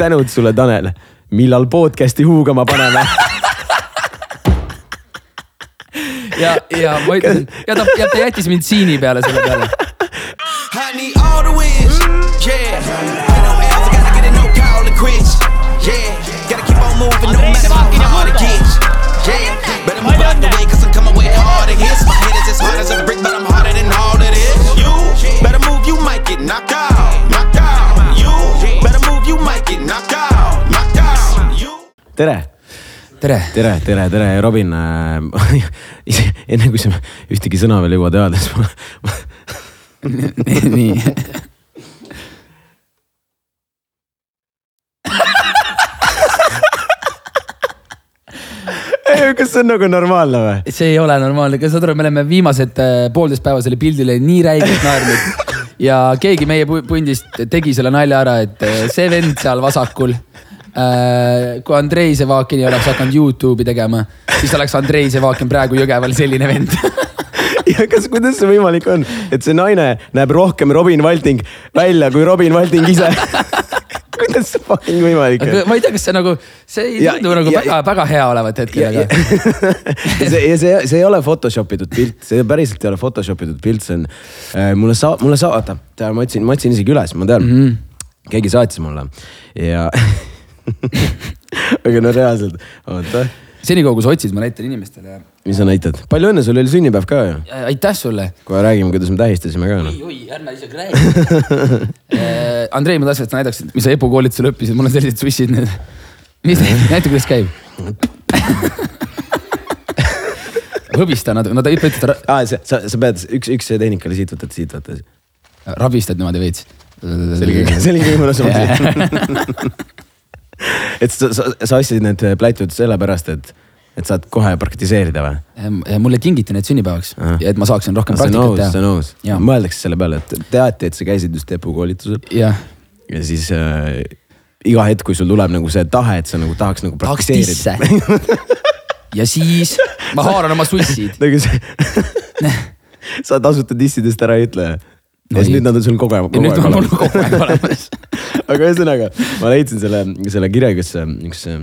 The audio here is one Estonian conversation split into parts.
tänud sulle, Tanel. millal podcast'i huugama paneme? ja, ja ma ütlesin ja ta, ja ta jättis mind siini peale selle peale. I need all the wins. Yeah. Ain't no L's, I gotta get it, no call to quits. Yeah. Gotta keep on moving, no matter how hard it gets. Yeah. Better move out the way, cause I'm coming with harder hits. My head is as hard as a brick, but I'm harder than all of this. You better move, you might get. Knocked out. tere, tere. tere, tere, tere, Robin äh. enne kui sa ühtegi sõna veel jõuad öelda, siis ma, nii. kas see on nagu normaalne või? see ei ole normaalne, kas saad aru, me oleme viimased äh, poolteist päeva selle pildile nii räigelt naernud. ja keegi meie pu- pundist tegi selle nalja ära, et äh, see vend seal vasakul. Kui Andrei Sevakin oleks hakanud Youtube'i tegema, siis oleks Andrei Sevakin praegu Jõgeval selline vend. ja kas, kuidas see võimalik on, et see naine näeb rohkem Robin Valting välja kui Robin Valting ise? kuidas see fucking võimalik on? ma ei tea, kas see nagu, see ei Ja- tundu nagu ja- väga, väga hea olevat hetkel, aga. see, ja see, see ei ole Photoshop itud pilt, see päriselt ei ole Photoshop itud pilt, see on äh, mulle sa-, mulle sa-, oota, ma otsin, ma otsin isegi üles, ma tean mm. -hmm. keegi saatis mulle ja aga no reaalselt, oota, senikaua, kui sa otsid, ma näitan inimestele. mis sa näitad, palju õnne, sul oli sünnipäev ka ju, aitäh sulle kohe räägime, kuidas me tähistasime ka noh. oi, ärme isegi räägi. Andrei, ma tahtsin, et sa näitaksid, mis sa EPU koolitusel õppisid, mul on sellised sussid nüüd. mis, näita, kuidas käib. hõbista natuke, no ta ütleb, et ta aa, sa, sa pead üks, üks tehnika oli siit võtad, siit võtad. rabistad niimoodi veits. see oli kõige, see oli kõige mõnusam. et sa, sa, sa ostsid need plätud sellepärast, et, et saad kohe praktiseerida või? mulle kingiti need sünnipäevaks ja et ma saaksin rohkem see on praktikat nõus, see on teha. nõus Jaa.. mõeldakse selle peale, et teati, et sa käisid just EPU koolitusel ja siis äh, iga hetk, kui sul tuleb nagu see tahe, et sa nagu tahaks nagu praktiseerida.. ja siis ma haaran oma sussid. nagu see, sa tasuta dissidest ära ei ütle ja siis nüüd nad on sul kogu aeg, kogu aeg olemas. kogu aeg olemas. aga ühesõnaga, ma leidsin selle, selle kirja, kus üks äh,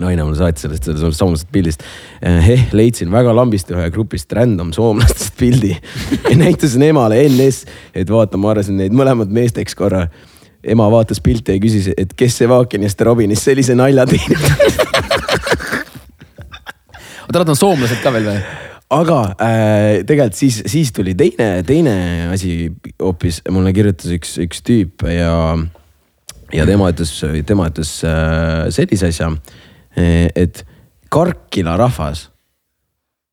naine mulle saatis sellest, sellest soomlasest pildist. eh, leidsin väga lambist ühe grupist random soomlastest pildi ja näitasin emale NS, et vaata, ma arvasin neid mõlemad meesteks korra. ema vaatas pilti ja küsis, et kes see Vaakinist ja Robinist sellise nalja teinud. oota, nad on soomlased ka veel või? Aga äh, tegelikult siis, siis tuli teine, teine asi hoopis, mulle kirjutas üks, üks tüüp ja, ja tema ütles, tema ütles äh, sellise asja, et Karkila rahvas.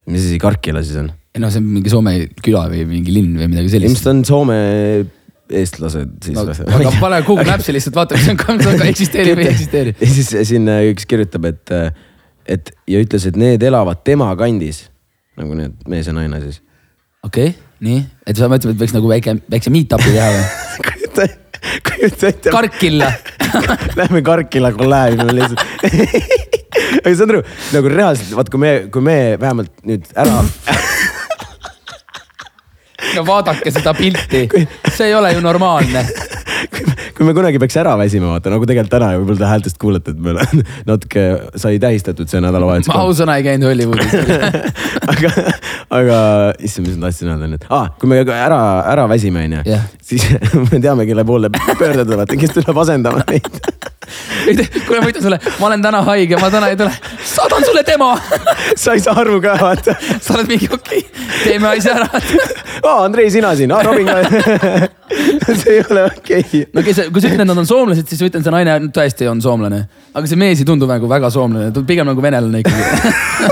mis asi Karkila siis on? ei noh, see on mingi Soome küla või mingi linn või midagi sellist. ilmselt on Soome eestlased siis no, aga pane Google Maps'i lihtsalt vaata, kas on, eksisteerib või ei eksisteeri. ja siis siin äh, üks kirjutab, et, et ja ütles, et need elavad tema kandis nagu need mees ja naine siis. okei okay,, nii, et sa mõtled, et võiks nagu väike, väikse meet-up'i teha või? kujuta, ette. Karkilla. Lähme Karkila kolläärime lihtsalt. aga saad aru, nagu reaalselt, vaat kui me, kui me vähemalt nüüd ära, no vaadake seda pilti, see ei ole ju normaalne. Kui me kunagi peaks ära väsima, vaata nagu tegelikult täna ja võib-olla te häältest kuulete, et meil natuke sai tähistatud see nädalavahetus ma. ausõna ei käinud Hollywoodis. aga, aga issand, mis ma tahtsin öelda nüüd ah,, kui me ära, ära väsime, onju siis me teame, kelle poole pöörduda, vaata, kes tuleb asendama meid. kuule, ma ütlen sulle, ma olen täna haige, ma täna ei tule, saadan sulle demo. sa ei saa aru ka, vaata. sa oled mingi okei okay,, teeme asja ära. aa, Andrei, sina siin, aa, Robin ka. see ei ole okei okay.. no kes, kui sa ütled, et nad on soomlased, siis ma ütlen, see naine tõesti on soomlane. aga see mees ei tundu nagu väga soomlane, ta on pigem nagu venelane ikkagi.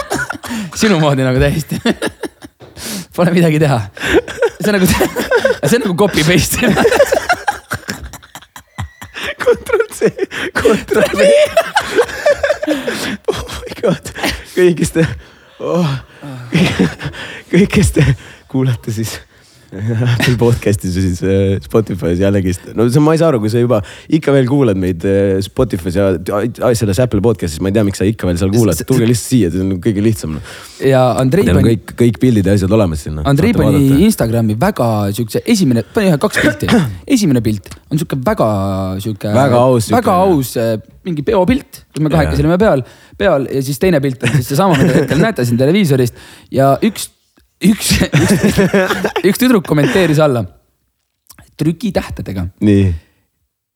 sinu moodi nagu täiesti. Pole midagi teha. see on nagu, see on nagu copy paste. kontroll C, kontroll V. oh my god, te oh,, kõik, kes te kuulate, siis Apple podcast'is ja siis äh, Spotify's jällegist. no see, ma ei saa aru, kui sa juba ikka veel kuulad meid äh, Spotify's ja selles Apple podcast'is, ma ei tea, miks sa ikka veel seal kuulad, tulge lihtsalt siia, see on kõige lihtsam. ja Andrei pani, kõik, kõik pildid ja asjad olemas sinna. Andrei pani Instagrami väga siukse esimene, pani ühe kaks pilti. esimene pilt on sihuke väga sihuke. Väga aus väga aus äh, mingi peopilt, kus me kahekesi olime peal, peal ja siis teine pilt on siis seesama, mida hetkel näete siin televiisorist ja üks, üks, üks, üks tüdruk kommenteeris alla trükitähtedega.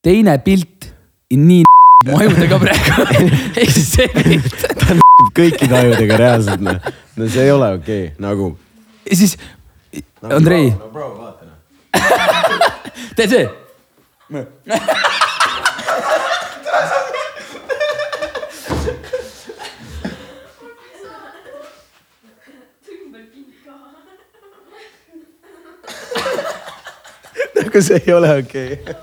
teine pilt nii majudega praegu. ehk siis see pilt ta kõikide ajudega reaalselt noh, no see ei ole okei okay., nagu. ja siis Andrei, no bro, vaata noh. tee see. Nagu see ei ole okei okay..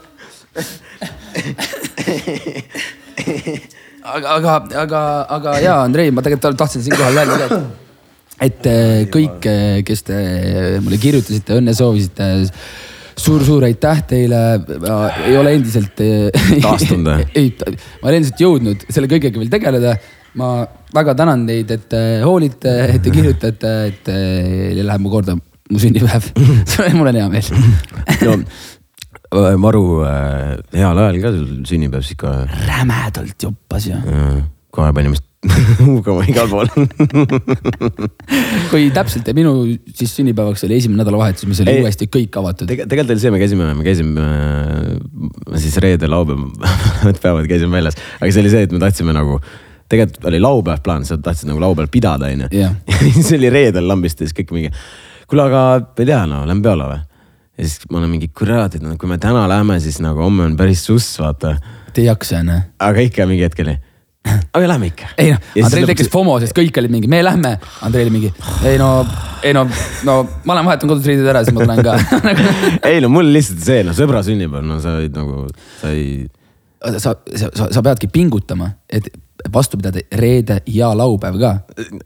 aga, aga, aga, aga jaa, Andrei, ma tegelikult tahtsin siinkohal öelda ka, et, et eh, kõik, kes te mulle kirjutasite, õnne soovisite suur-suur aitäh teile, ei ole endiselt. Taastunud või? ei, ma olen endiselt jõudnud selle kõigega veel tegeleda. ma väga tänan teid, et te hoolite, et te kirjutate, et teil läheb mu korda mu sünnipäev. mul on hea meel. no äh, maru äh, heal ajal ka sul sünnipäev siis ka. rämedalt joppas ju. kohe panime hugama igal pool. kui täpselt minu siis sünnipäevaks oli esimene nädalavahetus, mis oli Ei. uuesti kõik avatud. Tege, tegelikult oli see, me käisime, me käisime äh, siis reede, laupäev, need päevad käisime väljas, aga see oli see, et me tahtsime nagu tegelikult oli laupäev plaan, sa tahtsid nagu laupäeval pidada, onju. Jah. siis oli reedel lambist ja siis kõik mingi, kuule, aga ei tea, no lähme peole või? ja siis ma olen mingi kurat, et no kui me täna lähme, siis nagu homme on päris suss, vaata. Te ei jaksa onju. aga ikka mingi hetk oli, aga lähme ikka. ei noh, Andreil tekkis FOMO, sest kõik olid mingi, me lähme. Andreil mingi, ei no, ei no, no ma lähen vahetan kodus riided ära, siis ma tulen ka. ei no mul lihtsalt see, no sõbra sünnipäev, no sa olid nagu, sa ei. sa, sa, sa, sa peadki pingutama, et vastu pidada reede ja laupäev ka.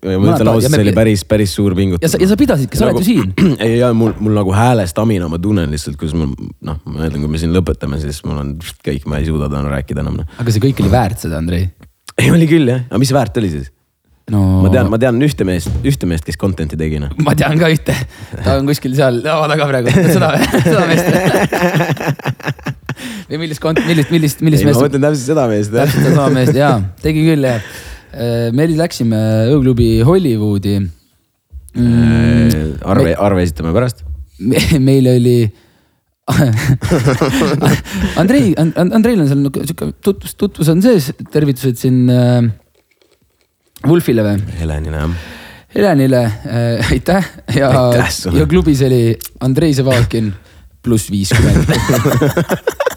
ma ütlen ausalt, see oli päris, päris suur pingutus. ja sa, ja sa pidasidki, sa oled ju siin. ei, ja mul, mul nagu häälestamina ma tunnen lihtsalt, kuidas mul noh, ma ütlen, kui me siin lõpetame, siis mul on kõik, ma ei suuda täna rääkida enam noh. aga see kõik oli väärt seda, Andrei. ei oli küll jah, aga mis väärt oli siis? no ma tean, ma tean ühte meest, ühte meest, kes content'i tegi noh. ma tean ka ühte, ta on kuskil seal laua taga praegu, seda, seda meest. või millist kont-, millist, millist, millist ei, ma meest? mõtlen täpselt seda meest täpselt sedasama meest jaa, tegi küll jah. me läksime ööklubi Hollywoodi mm,. arve, arve esitame pärast. me, meil oli Andrei, Andreil on seal sihuke tutvus, tutvus on sees, tervitused siin äh, Wolfile või? Helenile jah. Helenile äh, aitäh ja ja klubis oli Andrei Sevakin pluss viiskümmend.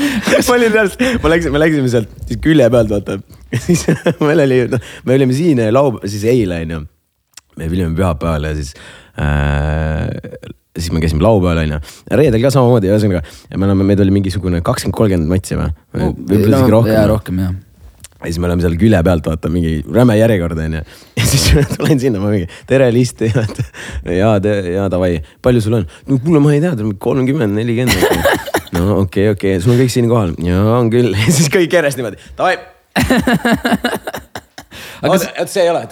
ma olin reaalselt, ma läksin, me läksime sealt siis külje pealt vaata. siis meil oli, noh, me olime siin laupäeval, siis eile onju. me olime pühapäeval ja siis äh,, siis me käisime laupäeval onju. reedel ka samamoodi, ühesõnaga. me oleme, meid oli mingisugune kakskümmend, kolmkümmend matši või? võib-olla isegi rohkem rohkem jah. Ja siis me oleme seal külje pealt vaata mingi räme järjekord onju. ja siis tulen sinna, ma mingi tere Liist, ja, ja davai, palju sul on? no kuule, ma ei tea, kolmkümmend, nelikümmend. no okei okay,, okei okay., sul on kõik siin kohal, jaa on küll, ja siis kõik järjest niimoodi, davai. oota, oota see ei ole.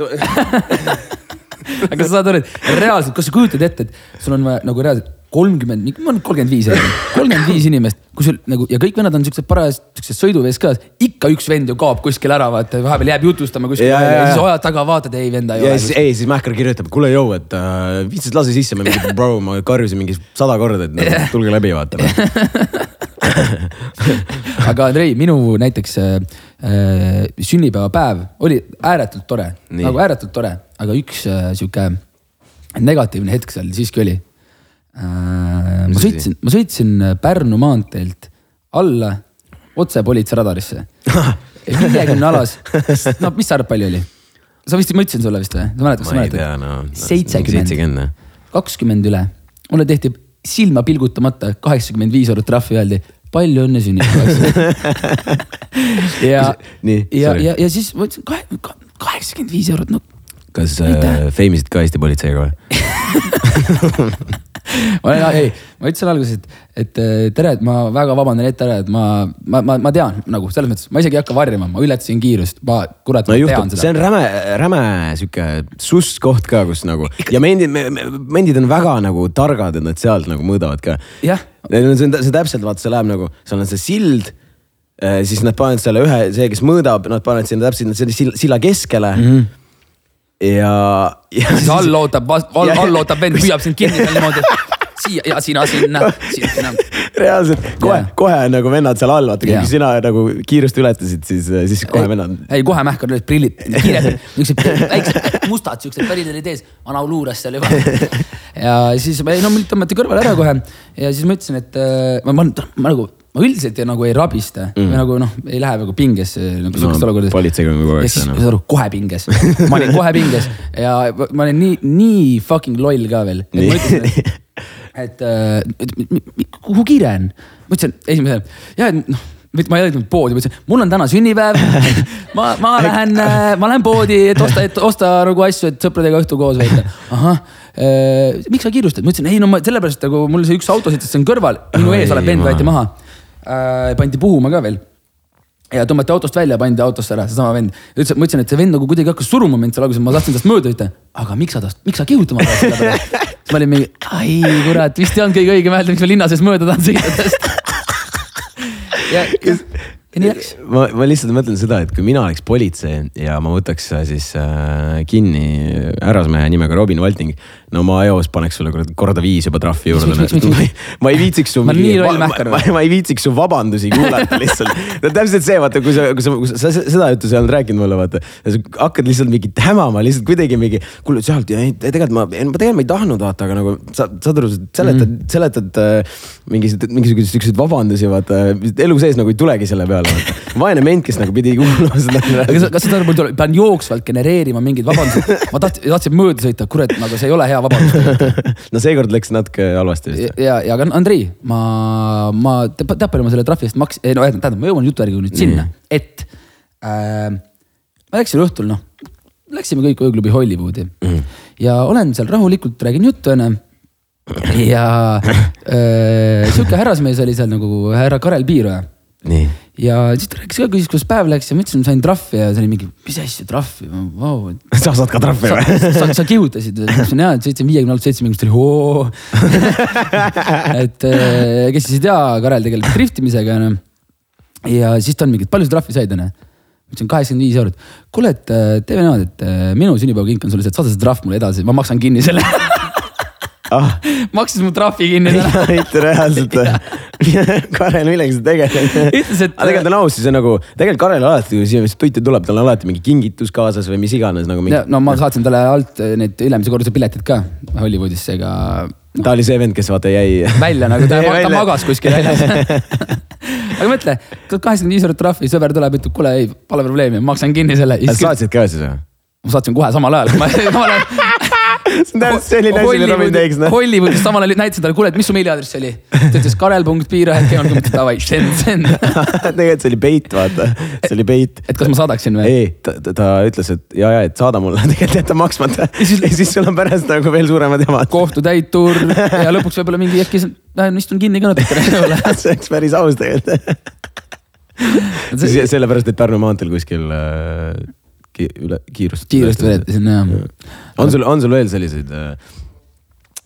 aga sa saad aru, et reaalselt, kas sa kujutad ette, et sul on vaja nagu reaalselt kolmkümmend, ma olen kolmkümmend viis, kolmkümmend viis inimest, kui sul nagu ja kõik vennad on siuksed parajad siuksed sõiduvees ka, ikka üks vend ju kaob kuskil ära, vaata vahepeal jääb jutustama kuskil Ja, ja, ja, siis ajad taga, vaatad, ei venda ei ja ole siis, ei, siis Mähker kirjutab, kuule jõu, et äh, viitsid lase sisse, ma mingi bro, ma karjusin mingi sada korda, et no, tulge läbi vaata. aga Andrei, minu näiteks äh, äh, sünnipäevapäev oli ääretult tore, nagu ääretult tore, aga üks äh, sihuke negatiivne hetk seal siiski oli. Ma Mis asi? sõitsin, ma sõitsin Pärnu maanteelt alla otse politseiradarisse. viiekümne alas, no mis sa arvad, palju oli? sa vist, ma ütlesin sulle vist või? sa mäletad, kas sa ma mäletad? seitsekümmend, kakskümmend üle. mulle tehti silma pilgutamata kaheksakümmend viis eurot trahvi, öeldi palju õnne sünnipäevaks. ja, ja, ja, ja siis ma ütlesin kahe- ka- kaheksakümmend viis eurot, no kas äh, feimisid ka Eesti politseiga või? ma olen, ei, ma ütlesin alguses, et, et äh, tere, et ma väga vabandan ette ära, et ma, ma, ma, ma tean nagu selles mõttes, ma isegi ei hakka varjama, ma ületasin kiirust, ma kurat no ma tean, see seda. on räme, räme sihuke suss koht ka, kus nagu ja mendid, mendid on väga nagu targad, et nad sealt nagu mõõdavad ka. jah, see on, see täpselt vaata, see läheb nagu, seal on see sild. siis nad panevad selle ühe, see, kes mõõdab, nad panevad sinna täpselt silla, silla keskele mm. -hmm. ja, ja siis all ootab, all, ootab vend, püüab sind kinni seal niimoodi, siia ja sina sinna, sina sinna. reaalselt kohe Jaa. kohe nagu vennad seal all, vaata, Jaa. kui sina nagu kiirust ületasid, siis, siis kohe vennad. ei, kohe mähkad need prillid, kiired, niisugused väiksed mustad siuksed pärid olid ees, vana luures seal juba. ja siis me, no mind tõmmati kõrvale ära kohe ja siis ma ütlesin, et äh, ma, ma, ma nagu, ma üldiselt ei, nagu ei rabista mm. või nagu noh, ei lähe nagu pingesse nagu sihukestes No, olukordades. politseiga on kogu aeg ja siis see, saad aru, kohe pinges, ma olin kohe pinges ja ma olin nii, nii fucking loll ka veel. Et äh, kuhu kiire on? ma ütlesin esimesena, ja et noh, ma ei jõudnud poodi, ma ütlesin, mul on täna sünnipäev. ma, ma lähen, ma lähen poodi, et osta, et osta nagu asju, et sõpradega õhtu koos veeta. ahah, miks sa kiirustad? ma ütlesin, ei no ma sellepärast nagu mul see üks auto sõitis siin kõrval, minu ees olev vend võeti maha. Pandi puhuma ka veel ja tõmmati autost välja ja pandi autosse ära, seesama vend. ütles, ma ütlesin, et see vend nagu kuidagi hakkas suruma mind seal alguses, ma tahtsin tast mööda võtta. aga miks sa tast, miks sa kihutama tahad selle pärast? siis ma olin mingi, ai kurat, vist ei olnud kõige õigem öelda, miks ma linna sees mööda tahan sõita tast. ja, ja nii läks. ma, ma lihtsalt mõtlen seda, et kui mina oleks politsei ja ma võtaks äh, siis äh, kinni härrasmehe nimega Robin Valting. no ma eos paneks sulle korda viis juba trahvi juurde miks, miks?. ma ei viitsiks su Ma olen nii ma, loll ma, mähkar ma, ma ei viitsiks su vabandusi kuulata lihtsalt. no täpselt see, vaata, kui sa, kui sa, kui sa seda juttu sa ei olnud rääkinud mulle, vaata. sa hakkad lihtsalt mingit hämama lihtsalt kuidagi mingi, kuule sealt ja tegelikult ma, ma tegelikult ma ei tahtnud vaata, aga nagu sa saad aru, seletad mm, -hmm. seletad äh, mingisugused, mingisuguseid siukseid vabandusi, vaata elu sees nagu ei tulegi selle peale. vaene ment, kes nagu pidi kuulama seda. aga sa- kas sa saad aru, mul tuleb, pean jooksvalt genereerima mingeid vabandusi. ma tahtsin, tahtsin mööda sõita, kurat, nagu see ei ole hea vabandus. no seekord läks natuke halvasti vist. ja, ja aga Andrei, ma, ma, tead palju ma selle trahvi eest maks-, ei no tähendab, ma jõuan jutu järgi nüüd sinna, et äh, ma läksin õhtul, noh, läksime kõik ööklubi Hollywoodi mm. ja olen seal rahulikult, räägin juttu onju. ja äh, sihuke härrasmees oli seal nagu härra Karel Piiroja. Ja siis ta rääkis ka, küsis, kuidas päev läks ja ma ütlesin, sain trahvi ja see oli mingi, mis asja trahvi, vau, sa saad ka trahvi sa, või? sa, sa kihutasid, ma ütlesin jaa, et sõitsin viiekümne alt seitsmekümne, siis ta oli oo. et eh, kes siis ei tea, Karel tegeleb driftimisega onju. ja siis ta on mingi, et palju sa trahvi said onju? ma ütlesin kaheksakümmend viis eurot. kuule, et eh, teeme niimoodi, et eh, minu sünnipäevakink on sulle see, et saada see trahv mulle edasi, ma maksan kinni selle. ah, maksis mu trahvi kinni täna. mitte reaalselt? Karel, millega sa tegeled? Ütles, et- aga tegelikult on aus, siis on nagu, tegelikult Karel alati, kui siia vist toitu tuleb, tal on alati mingi kingitus kaasas või mis iganes nagu mingi. no ma saatsin talle alt eh, need ülemise korruse piletid ka Hollywoodisse, ega ta oli see vend, kes vaata jäi. välja nagu ta, ta magas kuskil väljas. aga mõtle, kaheksakümmend viis eurot trahvi, sõber tuleb, ütleb, kuule ei, pole probleemi, maksan kinni selle. sa saatsid ka siis või? ma saatsin kohe samal ajal, kui ma samal ajal. See on täpselt selline asi, mida Robin teeks. Hollywoodis samal ajal näitasin talle, kuule, et mis su meiliaadress oli? ta ütles karel.piirahetk, davai, send, send. tegelikult see oli peit, vaata, see oli peit. et kas ma saadaksin või? ei, ta, ta, ütles, et ja, ja, et saada mulle, tegelikult jäta maksmata. ja siis, sul on pärast nagu veel suuremad jamad. kohtutäitur ja lõpuks võib-olla mingi äkki lähen istun kinni ka natukene see oleks päris aus tegelikult. sellepärast, et Pärnu maanteel kuskil äh, ki, üle kiirust. kiiresti veretasin jah. on sul, on sul veel selliseid äh,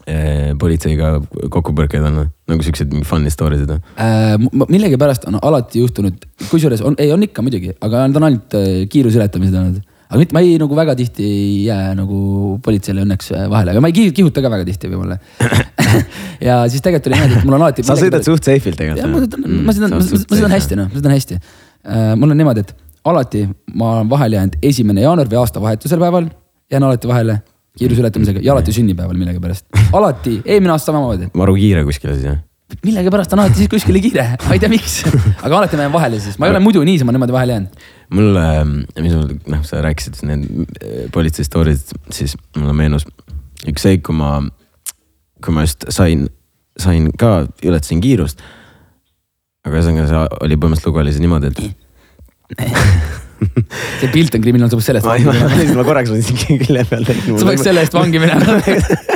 äh, politseiga kokkupõrkeid on, nagu siukseid mingi funny story sid? Äh, millegipärast on alati juhtunud, kusjuures on, ei on ikka muidugi, aga need on ainult äh, kiiruseületamised olnud. aga mitte, ma ei nagu väga tihti ei jää nagu politseile õnneks äh, vahele, aga ma ei kihu- kihuta ka väga tihti võib-olla. ja siis tegelikult oli niimoodi, et mul on alati. sa sõidad suht safe'ilt tegelikult. sõidan, ma sõidan, ma sõidan hästi noh, ma sõidan hästi. mul on niimoodi, et alati ma olen vahele jäänud esimene jaanuar või aastavahetusel päeval, jään alati vahele kiiruseületamisega ja alati sünnipäeval millegipärast. alati, eelmine aasta samamoodi maru kiire kuskile siis jah? millegipärast on alati siis kuskile kiire, ma ei tea, miks, aga alati ma jään vahele siis, ma ei ole muidu niisama niimoodi vahele jäänud. mul, mis mul, noh, sa rääkisid need äh, politsei story'd, siis mulle meenus üks seik, kui ma, kui ma just sain, sain ka, ületasin kiirust. aga ühesõnaga see oli põhimõtteliselt lugu oli see niimoodi, et see pilt on kriminaalne, sa peaks sellest vangi ma, minema. ma korraks mõtlesin külje peal. sa peaks selle eest vangi minema.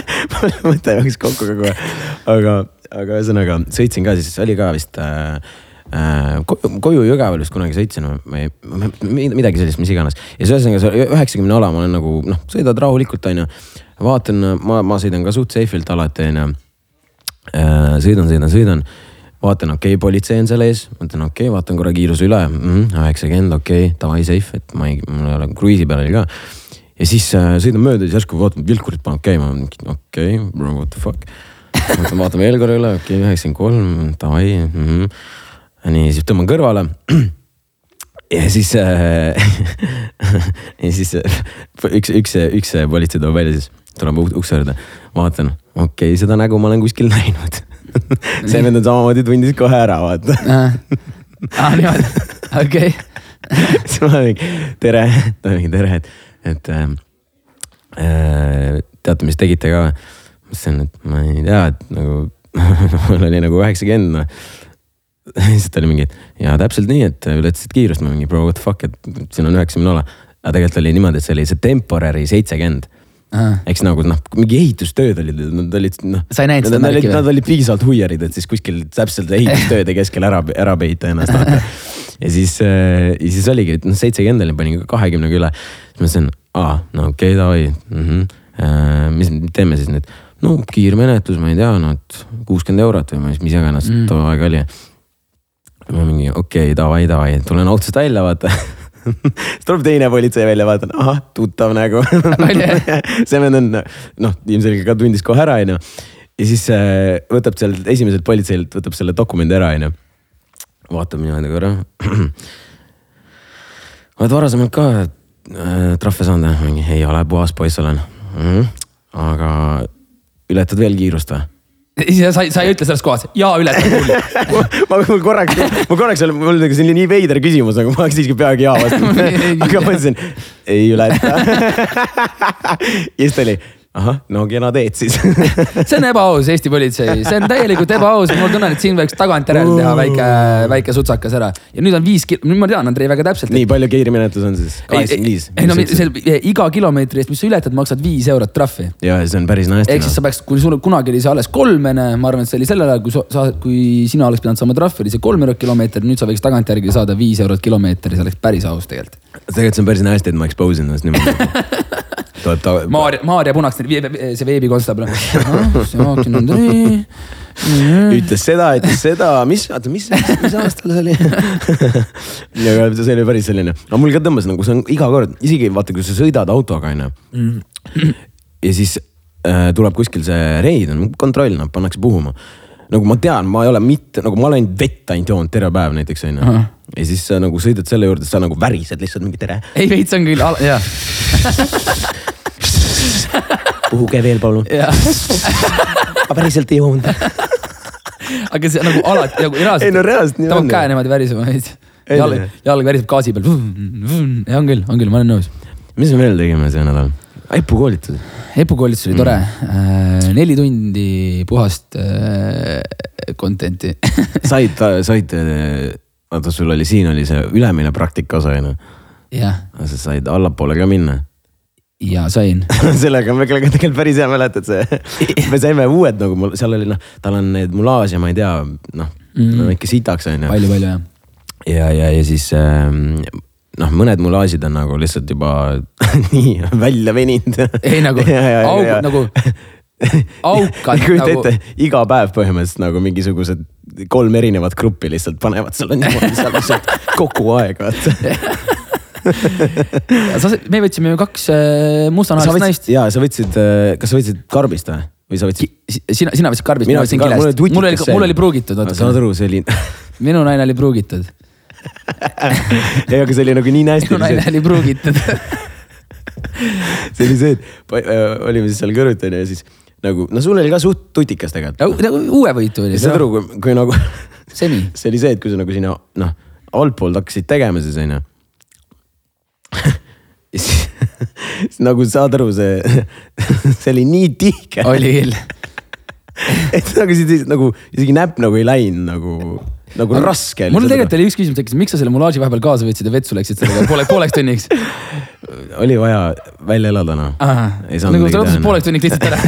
mõte jooksis kokku kogu aeg, aga, aga ühesõnaga sõitsin ka siis, oli ka vist äh, äh, ko- koju Jõgeval vist kunagi sõitsin või või midagi sellist, mis iganes. ja siis ühesõnaga see üheksakümne ala, ma olen nagu noh, sõidad rahulikult, onju. vaatan, ma, ma sõidan ka suht safe'ilt alati, onju. sõidan, sõidan, sõidan vaatan, okei okay,, politsei on seal ees, mõtlen okei okay,, vaatan korra kiiruse üle, üheksakümmend, okei okay,, davai safe, et ma ei, mul ei ole, kruiisi peal oli ka. ja siis äh, sõidan mööda, siis järsku vaatan, vilkurit paneb käima, okei okay, bro, what the fuck. mõtlen, vaatan veel korra üle, okei okay,, üheksakümmend kolm, davai mm. -hmm. nii, siis tõmban kõrvale ja siis äh, ja siis äh, üks, üks, üks politsei tuleb välja siis, tuleb uk- ukse juurde, vaatan, okei okay,, seda nägu ma olen kuskil näinud see vend on samamoodi tundis kohe ära, vaata aa, niimoodi, okei. siis ma mingi tere, ta mingi tere, et, et äh, äh, teate, mis tegite ka? ma ütlesin, et ma ei tea, et nagu mul oli nagu üheksakümmend noh. siis ta oli mingi, et jaa, täpselt nii, et ületasid kiirust, ma mingi bro, what the fuck, et siin on üheksakümne ala. aga tegelikult oli niimoodi, et see oli see temporary seitsekümmend eks nagu noh, mingi ehitustööd olid, nad olid noh. Sa ei näinud seda nad, märki olid, või? nad olid piisavalt huiarid, et siis kuskil täpselt ehitustööde keskel ära, ära peita ennast vaata. ja siis äh,, ja siis oligi, et noh, seitsekümmend oli, panin kahekümnega üle. siis ma mõtlesin, aa, no okei okay,, davai mm. -hmm. mis me teeme siis nüüd? no kiirmenetlus, ma ei tea, no et kuuskümmend eurot või mis, mis iganes mm. too aeg oli. ma mingi okei okay,, davai, davai, tulen autost välja, vaata siis tuleb teine politsei välja, vaatan, ahah, tuttav nägu see vend on noh, ilmselgelt ka tundis kohe ära, onju. ja siis äh, võtab sealt esimeselt politseilt, võtab selle dokumendi ära, onju. vaatab niimoodi korra. oled varasemalt ka äh, trahve saanud või? ei ole, puhas poiss olen mm. -hmm. aga ületad veel kiirust või? Ja sa, sa ei ütle selles kohas, jaa ületad mul. ma, mul korraks, ma korraks oli, mul oli selline nii veider küsimus, aga ma oleks siiski peaaegu jaa vastanud. aga ma ütlesin, ei ületa. ja siis ta oli, ahah, no kena teed siis see on ebaaus, Eesti politsei, see on täielikult ebaaus, ma tunnen, et siin võiks tagantjärele teha väike, väike sutsakas ära. ja nüüd on viis, nüüd ma tean Andrei väga täpselt. nii palju kiirimenetlus on siis? kaheksakümmend viis. ei no see iga kilomeetri eest, mis sa ületad, maksad viis eurot trahvi. ja see on päris nasty. ehk siis sa peaks, kui sul kunagi oli see alles kolm ene, ma arvan, et see oli sellel ajal, kui sa, kui sina oleks pidanud saama trahvi, oli see kolm eurot kilomeeter, nüüd sa võiks tagantjärgi saada viis eurot kilomeeter ja see oleks päris aus tegelikult. tegelikult see on päris nasty, et ma expose in ennast niimoodi tuleb ta. Maarja, Maarja Punaks, see veebikonstaabel. ütles seda, ütles seda, mis, oota, mis, mis aastal see oli aga see oli päris selline, no mul ka tõmbas nagu see on iga kord, isegi vaata, kui sa sõidad autoga onju. ja siis äh, tuleb kuskil see reid on kontroll, noh pannakse puhuma. Nagu ma tean, ma ei ole mitte nagu ma olen vett ainult joonud terve päev näiteks onju. ja siis sa nagu sõidad selle juurde, sa nagu värised lihtsalt mingi tere. ei veits on küll, jah. puhuge veel palun. ma päriselt ei joonud aga see nagu alati nagu reaalselt. ei no reaalselt nii on. paneb käe niimoodi värisema veits. Ei, jalg, jalg väriseb gaasi peal. on küll, on küll, ma olen nõus. mis me veel tegime see nädal? Epu koolitus. Epu koolitus oli tore mm.. neli tundi puhast äh, content'i said, said, vaata sul oli, siin oli see ülemine praktika osa onju. jah, sa said allapoole ka minna ja sain. sellega on väga tegelikult päris hea mäletad see, me saime uued nagu mul seal oli noh, tal on need mulaaž ja ma ei tea, noh mm. no, ikka sitaks onju. palju, palju jah. ja, ja, ja siis ähm, noh, mõned mulaažid on nagu lihtsalt juba nii välja veninud. ei nagu auk nagu aukad kujuta nagu. ette, iga päev põhimõtteliselt nagu mingisugused kolm erinevat gruppi lihtsalt panevad sulle niimoodi seal lihtsalt kogu aeg vaata sa, me võtsime ju kaks äh, mustanahalist naist. ja sa võtsid, kas sa võtsid karbist või, või sa võtsid? sina, sina võtsid karbist, Mina võtsin kilest. mul oli, mul oli pruugitud. saad aru, see oli minu naine oli pruugitud. ei, aga see oli nagu nii hästi. minu naine oli pruugitud see oli see, et äh, olime siis seal kõrvuti onju ja siis nagu, no sul oli ka suht tutikas tegelikult. nagu uue võitu oli. saad aru, kui, kui nagu semi. see oli see, et kui sa nagu sinna noh, altpoolt hakkasid tegema siis onju. ja siis, siis nagu saad aru, see, see oli nii tihke. oli küll. et nagu siis nagu isegi näpp nagu ei läinud nagu. Nagu raske mul tegelikult oli üks küsimus tekkis, miks sa selle mulaaži vahepeal kaasa võtsid ja vetsu läksid sellega poole, pooleks tunniks? oli vaja välja elada noh. Nagu sa lõpetasid teha, pooleks tunniks lihtsalt ära.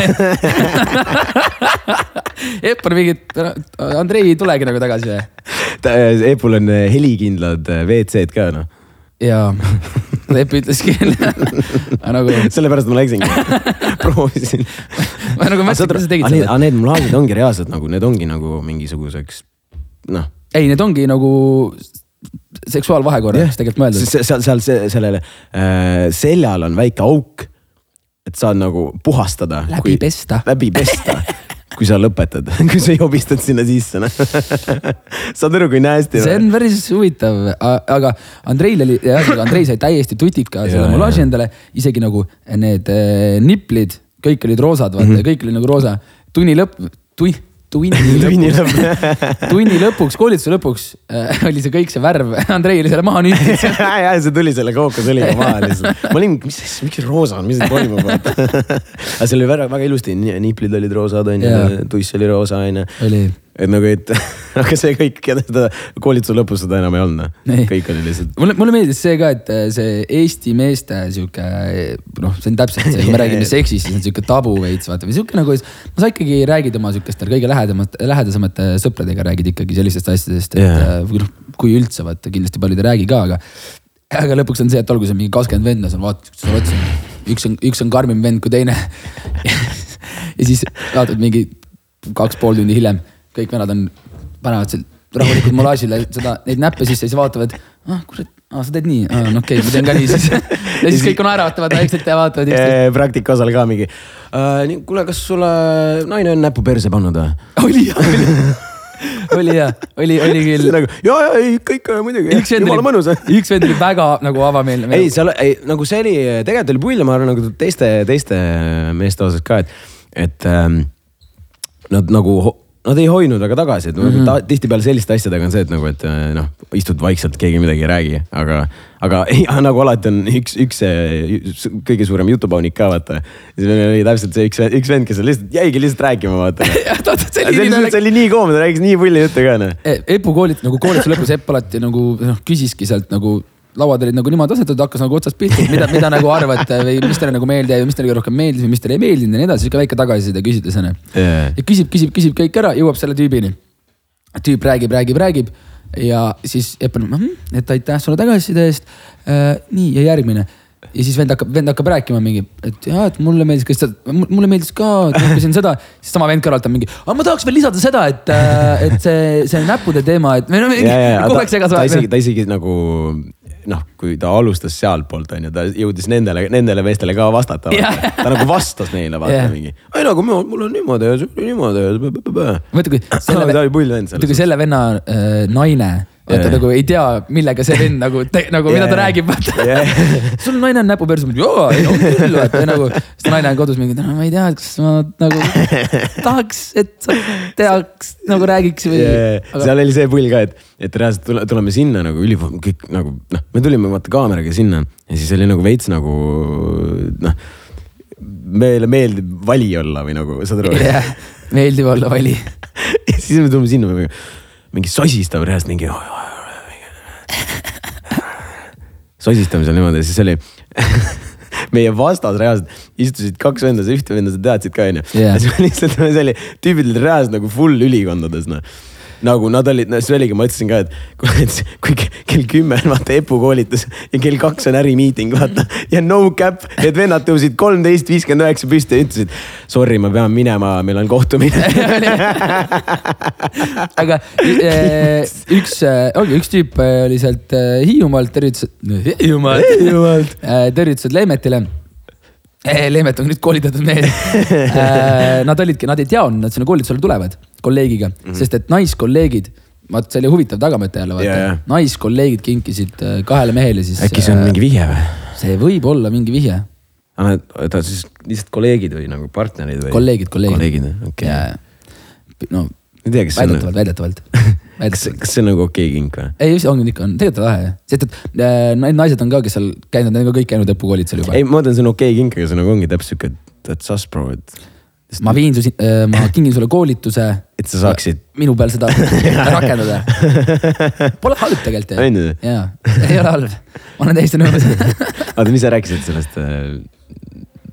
Eppar mingit, Andrei ei tulegi nagu tagasi või? Epul on eh, helikindlad eh, WC-d ka noh. jaa, Epp ütleski nagu, sellepärast ma läksingi, proovisin. ma nagu mõtlesin, kuidas sa tegid seda. need mulaažid ongi reaalselt nagu, need ongi nagu mingisuguseks noh. ei, need ongi nagu seksuaalvahekorraks tegelikult mõeldud. seal, seal sellele äh, seljal on väike auk, et saad nagu puhastada. Läbi pesta. läbi pesta, kui sa lõpetad, kui sa jobistad sinna sisse, noh. saad aru, kui nasty. see on päris huvitav, aga Andreil oli, Andrei sai täiesti tutika selle mulaaži endale, isegi nagu need eh, niplid, kõik olid roosad, vaata mm. -hmm. kõik oli nagu roosa. tunni lõpp, tui-, tunni Tunni lõpuks, tunni lõpuks, koolituse lõpuks äh, oli see kõik see värv, Andrei oli selle maha nühtinud. ja, see tuli selle kookosõliga maha lihtsalt. ma olin, mis, miks see roosa on, mis siin toimub, aga see oli väga, väga ilusti, niiplid olid roosad, onju tuss oli roosa, onju. oli, et nagu, et aga see kõik, koolituse lõpus seda enam ei olnud, noh. kõik oli lihtsalt. mulle, mulle meeldis see ka, et äh, see Eesti meeste sihuke noh, see on täpselt see, kui me räägime seksist, siis on sihuke tabu veits vaata või sihuke nagu, no sa ikkagi räägid oma sihukestel kõige lähedamat, lähedasemate sõpradega räägid ikkagi sellistest asjadest, et yeah. või noh, kui üldse vaata, kindlasti paljud ei räägi ka, aga. aga lõpuks on see, et olgu see mingi kakskümmend venda seal vaatad, sulle otsa, üks on, üks on karmim vend kui teine. ja siis vaatad mingi kaks pool tundi hiljem, kõik vennad on, panevad seal rahulikult molaažile seda, neid näppe sisse ja siis vaatavad, ah kurat, ah, sa teed nii ah,, no okei okay,, ma teen ka nii siis. ja siis kõik naeratavad vaikselt ja vaatavad üksteist. praktika osal ka mingi uh,. kuule, kas sulle naine on näpu perse pannud või? oli jah, oli, oli jah, oli, oli küll. nagu ja, ja ei ikka muidugi. jumala mõnus üks vend oli väga nagu avameelne. ei, seal ei nagu see oli, tegelikult oli pull ja ma arvan nagu teiste, teiste meeste osas ka, et, et ähm, nad nagu, nad ei hoidnud väga tagasi, et mm. -hmm. tihtipeale selliste asjadega on see, et nagu, et äh, noh, istud vaikselt, keegi midagi ei räägi, aga, aga ei, nagu alati on üks, üks see kõige suurem jutupaunik ka vaata. siis meil oli täpselt see üks, üks vend, kes lihtsalt jäigi lihtsalt rääkima, vaata. see see oli, oli see oli nii koom, ta rääkis nii pulli juttu ka noh. Epu koolit- nagu koolituse lõpus Epp alati nagu noh, küsiski sealt nagu lauad olid nagu niimoodi asetatud, hakkas nagu otsast pihta, mida, mida nagu arvate või mis teile nagu meeldib ja mis teile rohkem meeldis või mis teile ei meeldinud ja nii edasi, sihuke väike tagasiside küsitlus onju. Jaa. ja küsib, küsib, küsib kõik ära, jõuab selle tüübini. tüüp räägib, räägib, räägib ja siis Epp on -hmm, et aitäh sulle tagasiside eest äh,. nii ja järgmine ja siis vend hakkab, vend hakkab rääkima mingi, et jaa, et mulle meeldis, kas ta, mulle meeldis ka, et ma õppisin seda. siis sama vend kõrvalt on mingi, aga ma tahaks veel lisada seda, et, et see, see näppude teema, et no ja, ja, kogu aeg segas ta isegi, ta isegi nagu noh, kui ta alustas sealtpoolt onju, ta jõudis nendele, nendele meestele ka vastata Jah.. ta nagu vastas neile vaata Jah. mingi, ei nagu mul mul on niimoodi ja sul on niimoodi ja. mõtle, kui selle, mõtle, kui selle venna äh, naine, vaata Jaa. nagu ei tea, millega see vend nagu, nagu mida ta räägib, vaata Jaa. sul naine on näpu perse, jaa, ei on küll, vaata nagu, siis ta naine on kodus mingi, no ma ei tea, kas ma nagu tahaks, et sa teaks nagu räägiks või aga.... seal oli see pull ka, et, et reaalselt tule, tuleme sinna nagu üli, kõik nagu noh, me tulime vaata kaameraga sinna ja siis oli nagu veits nagu noh. meile meeldib vali olla või nagu, saad aru jah, meeldib olla vali. ja siis me tuleme sinna, mingi sosistab reaalselt mingi. sosistame seal niimoodi siis oli meie vastas reaalselt istusid kaks venda, sa ühte venda sa teadsid ka onju ja siis oli lihtsalt, see oli, tüübid olid reaalselt nagu full ülikondades noh nagu nad olid, see oligi, ma ütlesin ka, et kui, kell kümme on vaata EPU koolitus ja kell kaks on ärimiiting vaata ja no cap, need vennad tõusid kolmteist, viiskümmend üheksa püsti ja ütlesid. Sorry, ma pean minema, meil on kohtumine. aga eh, üks, ongi üks tüüp eh, oli sealt Hiiumaalt, tervitas, Hiiumaalt, Hiiumaalt. tervitused Leemetile. Leemet on nüüd koolitatud mees. Nad olidki, nad ei teadnud, nad sinna koolitusele tulevad kolleegiga mm. -hmm. sest et naiskolleegid, vaat see oli huvitav tagamõte jälle vaata jaa., naiskolleegid kinkisid eh, kahele mehele siis. äkki see on mingi vihje või? see võib olla mingi vihje, ta siis lihtsalt kolleegid või nagu partnerid või? kolleegid, kolleegid. kolleegid, okei. no see on, väidetavalt, väidetavalt. kas, kas see on nagu okei kink või? ei, on ikka on, tegelikult on lahe, sest et äh, naised on ka, kes seal käinud, need on ka kõik käinud õpukoolitusel juba. ei, ma mõtlen, see on okei kink, aga see nagu ongi täpselt sihuke, et that's us bro, et ma viin su, ma kingin sulle koolituse et sa saaksid, minu peal seda rakendada. Pole halb tegelikult On ju ju?. jaa, ei ole halb, ma olen täiesti nõus. oota, mis sa rääkisid sellest äh,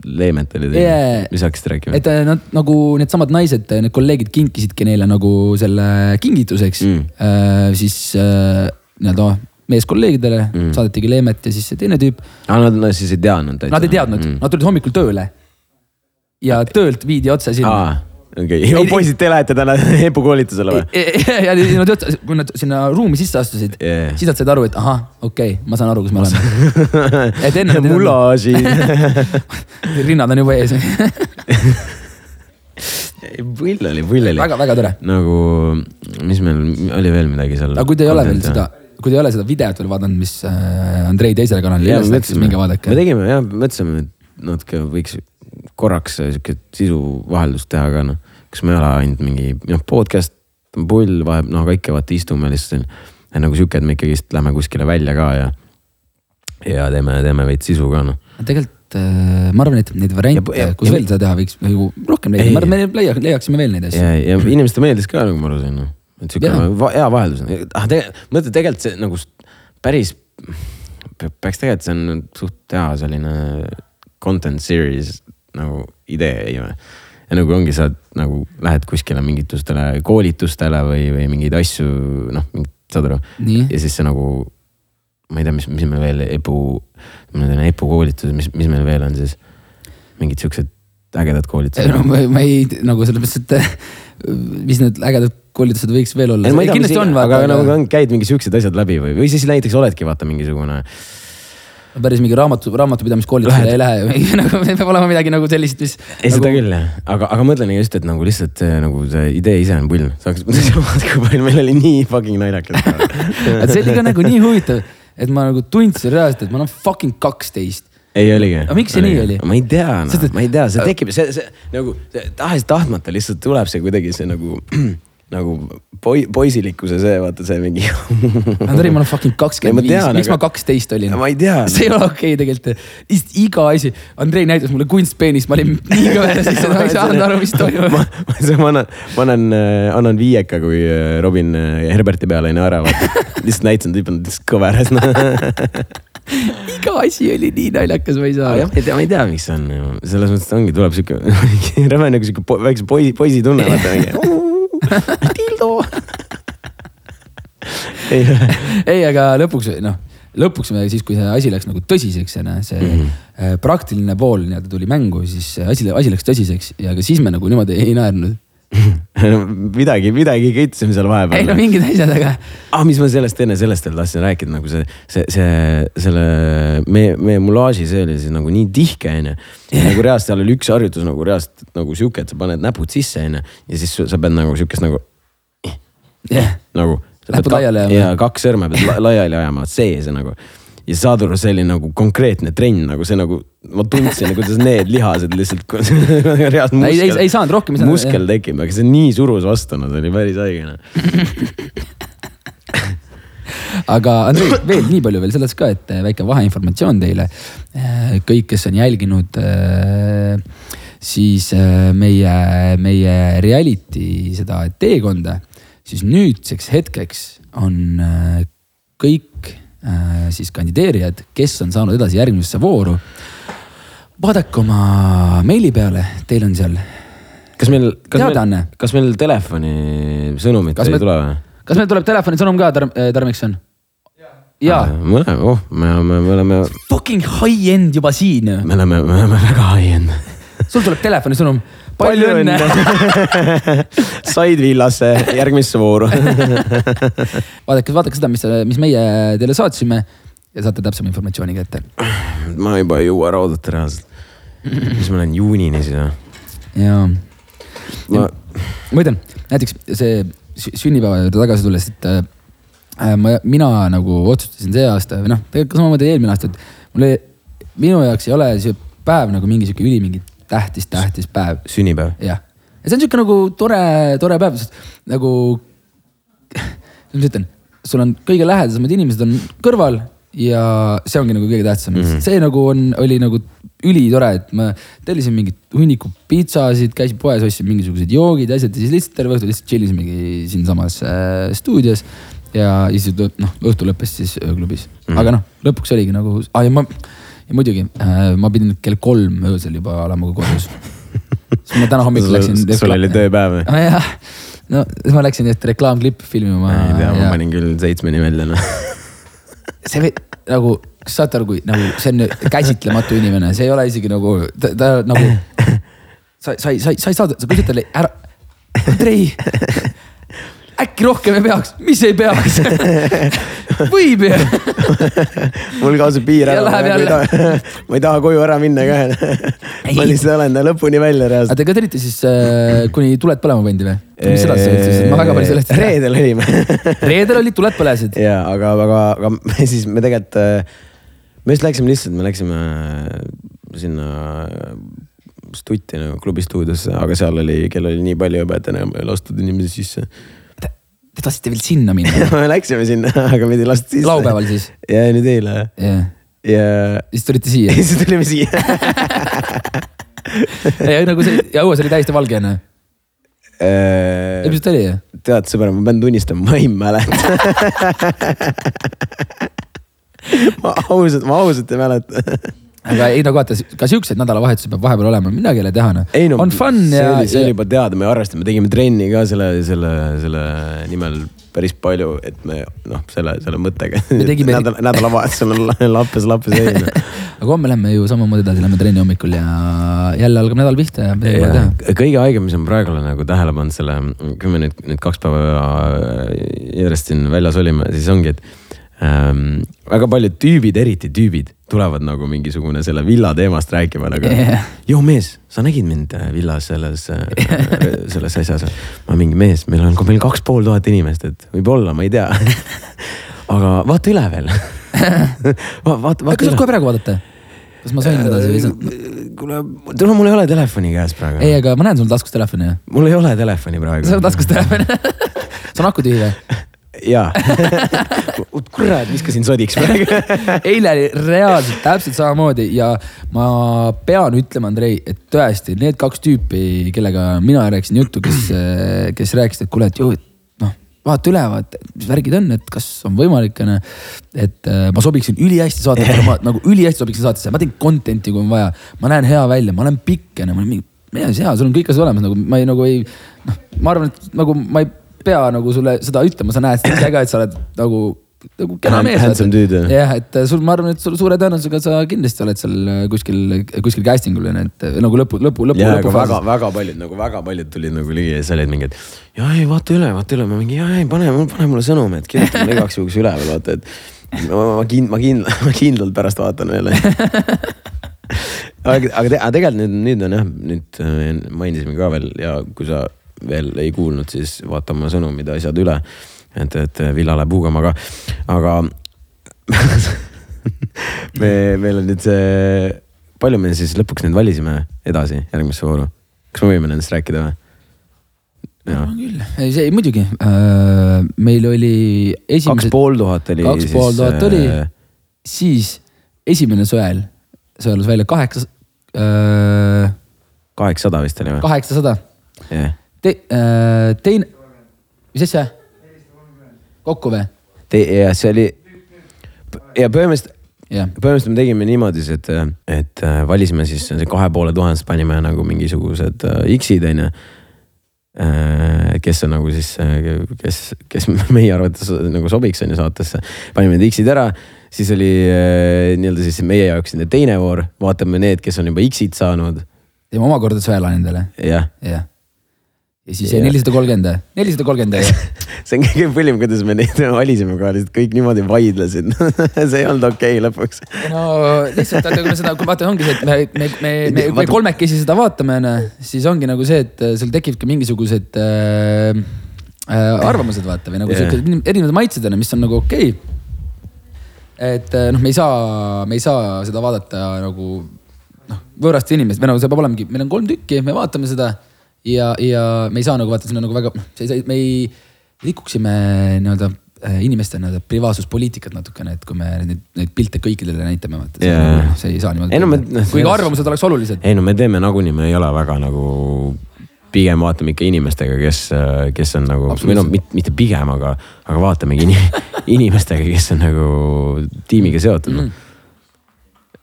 Leementalide Yeah. mis hakkasid rääkima? et äh, nad nagu needsamad naised, need kolleegid kinkisidki neile nagu selle kingituseks Mm. mm.. siis äh, nii-öelda meeskolleegidele Mm. saadetigi leemet ja siis see teine tüüp, aa, nad, nad siis ei teadnud nad ei teadnud mm., nad tulid hommikul tööle. Ja töölt viidi otse sinna. okei Ei- okay., poisid, te lähete täna EPU koolitusele või? ja, nad jõudsid, kui nad sinna ruumi sisse astusid Yeah. siis nad said aru, et ahah, okei okay,, ma saan aru, kus me oleme. et enne mulaaži. rinnad on juba ees. pull oli, pull oli. väga-väga tore. nagu, mis meil oli veel midagi seal? aga kui te ei ole veel seda, kui te ei ole seda videot veel vaadanud, mis äh, Andrei teisele kanalile üles me läks, siis minge me vaadake. tegime ja mõtlesime, et natuke võiks korraks sihuke sisuvaheldust teha ka noh. kas me ei ole ainult mingi noh, podcast on pull, vahel noh, kõik vaata istume lihtsalt. nagu sihuke, et me ikkagist lähme kuskile välja ka ja, ja teeme, teeme veits sisu ka noh. tegelikult äh, ma arvan, et neid variante kus veel seda teha võiks nagu rohkem leida, Ei. ma arvan, me leia- leiaksime veel neid asju. ja, ja inimestele meeldis ka nagu ma aru sain noh. et sihuke hea vaheldus, ah tegelikult, mõtle tegelikult see nagu päris, peaks tegelikult, see on suht hea selline content series nagu idee ju. ja nagu ongi, sa nagu lähed kuskile mingitustele koolitustele või, või mingeid asju, noh, saad aru. ja siis see nagu, ma ei tea, mis, mis meil veel EPU, ma tean EPU koolitused, mis, mis meil veel on siis mingid siuksed ägedad koolitused no ma, ma ei nagu selles mõttes, et äh, mis need ägedad koolitused võiks veel olla. ei, ei kindlasti on, aga vaata, nagu on, käid mingi siuksed asjad läbi või, või siis näiteks oledki vaata mingisugune. Päris mingi raamatu, raamatupidamiskoolitusele ei lähe ju, nagu peab olema midagi nagu sellist, mis. ei nagu..., seda küll jah, aga, aga mõtlengi just, et nagu lihtsalt see, nagu see idee ise on pull, saaks, kui palju meil oli nii fucking naljakas. et see oli ka nagu nii huvitav, et ma nagu tundsin reaalselt, et ma olen fucking kaksteist. ei oligi. Aga miks see nii oli? ma ei tea no, et-, ma ei tea, see tekib, see, see nagu tahes-tahtmata lihtsalt tuleb see kuidagi see nagu, nagu poi, poisilikkuse see, vaata see mingi. Andrei, ma olen fucking kakskümmend viis, miks aga- ma kaksteist olin? ma ei tea. see ei ole okei okay, tegelikult, lihtsalt iga asi, Andrei näitas mulle kunstpeenist, ma olin nii kõveras, et ma ei saanud aru, mis toimub. ma, ma, ma annan, ma annan, annan viieka, kui äh, Robin äh, Herberti peale ei naera, lihtsalt näitasin, tüüp on lihtsalt kõveras iga asi oli nii naljakas, ma ei saa jah, ma ei tea, ma ei tea, miks see on, selles mõttes ongi, tuleb sihuke räme nagu sihuke väikse poisi, poisi tunne, vaata mingi. Tildo. ei, ei, aga lõpuks noh, lõpuks me siis, kui see asi läks nagu tõsiseks ja see mm. -hmm. praktiline pool nii-öelda tuli mängu, siis asi, asi läks tõsiseks ja ka siis me nagu niimoodi ei naernud. midagi, midagi kõitsime seal ei no vahepeal. mingid asjad, aga ah, mis ma sellest enne, sellest veel tahtsin rääkida, nagu see, see, see, selle meie, meie mulaaži, see oli siis nagu nii tihke, onju. nagu reaalselt seal oli üks harjutus nagu reaalselt nagu sihuke, et sa paned näpud sisse, onju. ja siis sa pead nagu sihukest nagu, jah, nagu. Näpud laiali ajama. ja kaks sõrme pead la laiali ajama, see, see nagu. Ja saad aru, see oli nagu konkreetne trenn, nagu see nagu, ma tundsin, kuidas need lihased lihtsalt. ei, ei, ei saanud rohkem. muskel tekib, aga see nii surus see oli päris haige noh. aga Andrei, veel nii palju veel sellest ka, et äh, väike vaheinformatsioon teile. kõik, kes on jälginud äh, siis meie, meie reality seda teekonda, siis nüüdseks hetkeks on kõik siis kandideerijad, kes on saanud edasi järgmisesse vooru. vaadake oma meili peale, teil on seal, kas meil, kas meil kas meil telefoni sõnumit Kas ei me- tule või? kas meil tuleb telefonisõnum ka Tarm-, Tarmikson? jaa, mõlema, oh, me oleme, me oleme, fucking high-end juba siin me oleme, me oleme väga high-end. sul tuleb telefonisõnum. Palju õnne. said villasse järgmisse vooru. vaadake, vaadake seda, mis, mis meie teile saatsime ja saate täpsema informatsiooni kätte. ma juba ei jõua ära oodata reaalselt. mis ma olen juunini siis või? ja ma, ütlen, näiteks see sü- sünnipäeva juurde tagasi tulles, et äh, ma, mina nagu otsustasin see aasta või noh, tegelikult samamoodi eelmine aasta, et mul ei, minu jaoks ei ole see päev nagu mingi sihuke ülimingi tähtis, tähtis päev. sünnipäev. jah, ja see on sihuke nagu tore, tore päev, sest nagu, kuidas ma ütlen, sul on kõige lähedasemad inimesed on kõrval ja see ongi nagu kõige tähtsam mm. -hmm. see nagu on, oli nagu ülitore, et ma tellisin mingit hunniku pitsasid, käisin poes, ostsin mingisugused joogid ja asjad ja siis lihtsalt terve õhtu lihtsalt chill isimegi siinsamas äh, stuudios. ja siis noh, õhtu lõppes siis ööklubis mm, -hmm. aga noh, lõpuks oligi nagu ah,, ja ma ja muidugi äh, ma pidin kell kolm öösel juba olema kodus. siis ma täna hommikul läksin. sul oli tööpäev või? ah,. jah, no siis ma läksin just reklaamklippi filmima. ei tea, ma panin küll seitsmeni välja noh. see nagu, kas saate aru, kui nagu see on käsitlematu inimene, see ei ole isegi nagu, ta, ta nagu. sa, sa ei, sa ei, sa ei saa, sa küsid talle ära, Andrei. Äkki rohkem ei peaks, mis ei peaks? võib ju. mul kaob see piir ära, ma ei taha, ma ei taha koju ära minna ka. ma lihtsalt olen lõpuni välja aga reaalselt. te ka tegite siis äh, kuni tuled põlema pandi või? mis edasi siis, ma väga palju sellest ei tea. reedel olime reedel olid tuled põlesid. ja aga, aga, aga me siis me tegelikult, me just läksime lihtsalt, me läksime sinna stutti nagu klubi stuudiosse, aga seal oli, kell oli nii palju juba, et enam ei lastud inimesi sisse. Te tahtsite veel sinna minna? me läksime sinna, aga meid ei lastud sisse. laupäeval siis? ja nüüd eile jah. ja siis tulite siia siis tulime siia. ja nagu see, ja õues oli täiesti valge onju. ilmselt oli ju? tead, sõber, ma pean tunnistama, ma ei mäleta. ma ausalt, ma ausalt ei mäleta. Aga ei nagu vaata, ka siukseid nädalavahetusi peab vahepeal olema, midagi ei ole teha noh. no on fun see ja. see oli juba teada, me arvestame, tegime trenni ka selle, selle, selle nimel päris palju, et me noh, selle, selle mõttega. Me tegime- nädal, nädalavahetusel on lappes, lappes ei no.. aga homme lähme ju samamoodi edasi, lähme trenni hommikul ja jälle algab nädal pihta ja midagi pole teha. kõige haigem, mis on praegu olen nagu tähele pannud selle, kui me nüüd, nüüd kaks päeva järjest siin väljas olime, siis ongi, et ähm, väga paljud tüübid, eriti tüübid, tulevad nagu mingisugune selle villa teemast rääkima nagu Jah. joo mees, sa nägid mind äh, villas selles, selles asjas. ma mingi mees, meil on, meil kaks pool tuhat inimest, et võib-olla, ma ei tea. aga vaata üle veel Va,. vaata, kas vaata saad kohe praegu vaadata? kas ma sain edasi või ei saa? kuule, tule, mul ei ole telefoni käes praegu. ei, aga ma näen sul taskus telefoni mul ei ole telefoni praegu. sul on taskus telefoni. sul on aku tühi või? Jaa. kurat, viskasin sodiks praegu. eile oli reaalselt täpselt samamoodi ja ma pean ütlema, Andrei, et tõesti need kaks tüüpi, kellega mina rääkisin juttu, kes, kes rääkisid, et kuule, et ju, noh, vaata üle, vaata, mis värgid on, et kas on võimalik, onju. et äh, ma sobiksin ülihästi saatesse, ma nagu ülihästi sobiksin saatesse, ma teen content'i, kui on vaja. ma näen hea välja, ma olen pikk onju, ma olen mingi, mees hea, sul on kõik asjad olemas, nagu ma ei, nagu ei, noh, ma arvan, et nagu ma ei pea nagu sulle seda ütlema, sa näed seda ka, et sa oled nagu, nagu kena mees. handsome dude, jah. jah, et sul, ma arvan, et sul suure tõenäosusega sa kindlasti oled seal äh, kuskil, kuskil casting ul onju, et äh, nagu lõpu, lõpu, lõpu, aga väga, väga paljud nagu väga paljud tulid nagu ligi ja siis olid mingid. ja ei vaata üle, vaata üle, ma mingi ja ei pane, pane mulle sõnum, et kirjuta mulle igaks juhuks üle veel vaata, et ma, kind-, ma kindlalt, ma kindlalt pärast vaatan veel. aga, aga, te, aga tegelikult nüüd, nüüd on jah, nüüd äh, mainisime ka veel ja kui sa veel ei kuulnud, siis vaata oma sõnumid ja asjad üle. et, et Villa läheb huugama, aga, aga me, meil on nüüd see, palju me siis lõpuks nüüd valisime edasi järgmisse vooru? kas me võime nendest rääkida või? jaa, küll, ei see muidugi äh,, meil oli kaks esimesed, pool tuhat oli. kaks pool tuhat oli, siis esimene sõel sõelus välja kaheksa äh,, kaheksasada vist oli või? kaheksasada. jah, Te, äh, teine, mis asja? kokku või? ja see oli ja põhimõtteliselt jah, põhimõtteliselt me tegime niimoodi, et, et äh, valisime siis see kahe poole tuhandest panime nagu mingisugused äh, X-id onju. kes on nagu siis, kes, kes meie arvates nagu sobiks onju saatesse, panime need X-id ära. siis oli äh, nii-öelda siis meie jaoks nende teine voor, vaatame need, kes on juba X-id saanud, teeme omakorda sõela nendele, jah. jah. Ja siis Jah. nelisada kolmkümmend, nelisada kolmkümmend jah. see on kõige põlim, kuidas me neid valisime ka lihtsalt kõik niimoodi vaidlesid see ei olnud okei okay, lõpuks. no lihtsalt vaata, kui me seda, kui vaata, ongi see, et me, me, me, me, me Vaata- kolmekesi seda vaatame, onju, siis ongi nagu see, et sul tekibki mingisugused äh, äh, arvamused, vaata või nagu yeah. siuksed erinevad maitsed onju, mis on nagu okei okay.. et äh, noh, me ei saa, me ei saa seda vaadata nagu noh, võõraste inimest või nagu see peab olemegi, meil on kolm tükki, me vaatame seda ja, ja me ei saa nagu vaata, sinna nagu väga, noh, me ei rikuksime nii-öelda äh, inimeste nii-öelda privaatsuspoliitikat natukene, et kui me neid, neid pilte kõikidele näitame, vaata Jaa. see ei saa niimoodi no noh, kuigi arvamused oleks olulised. ei no me teeme nagunii, me ei ole väga nagu, pigem vaatame ikka inimestega, kes, kes on nagu, või noh, mitte, mitte pigem, aga, aga vaatamegi inim, inimestega, kes on nagu tiimiga seotud mm..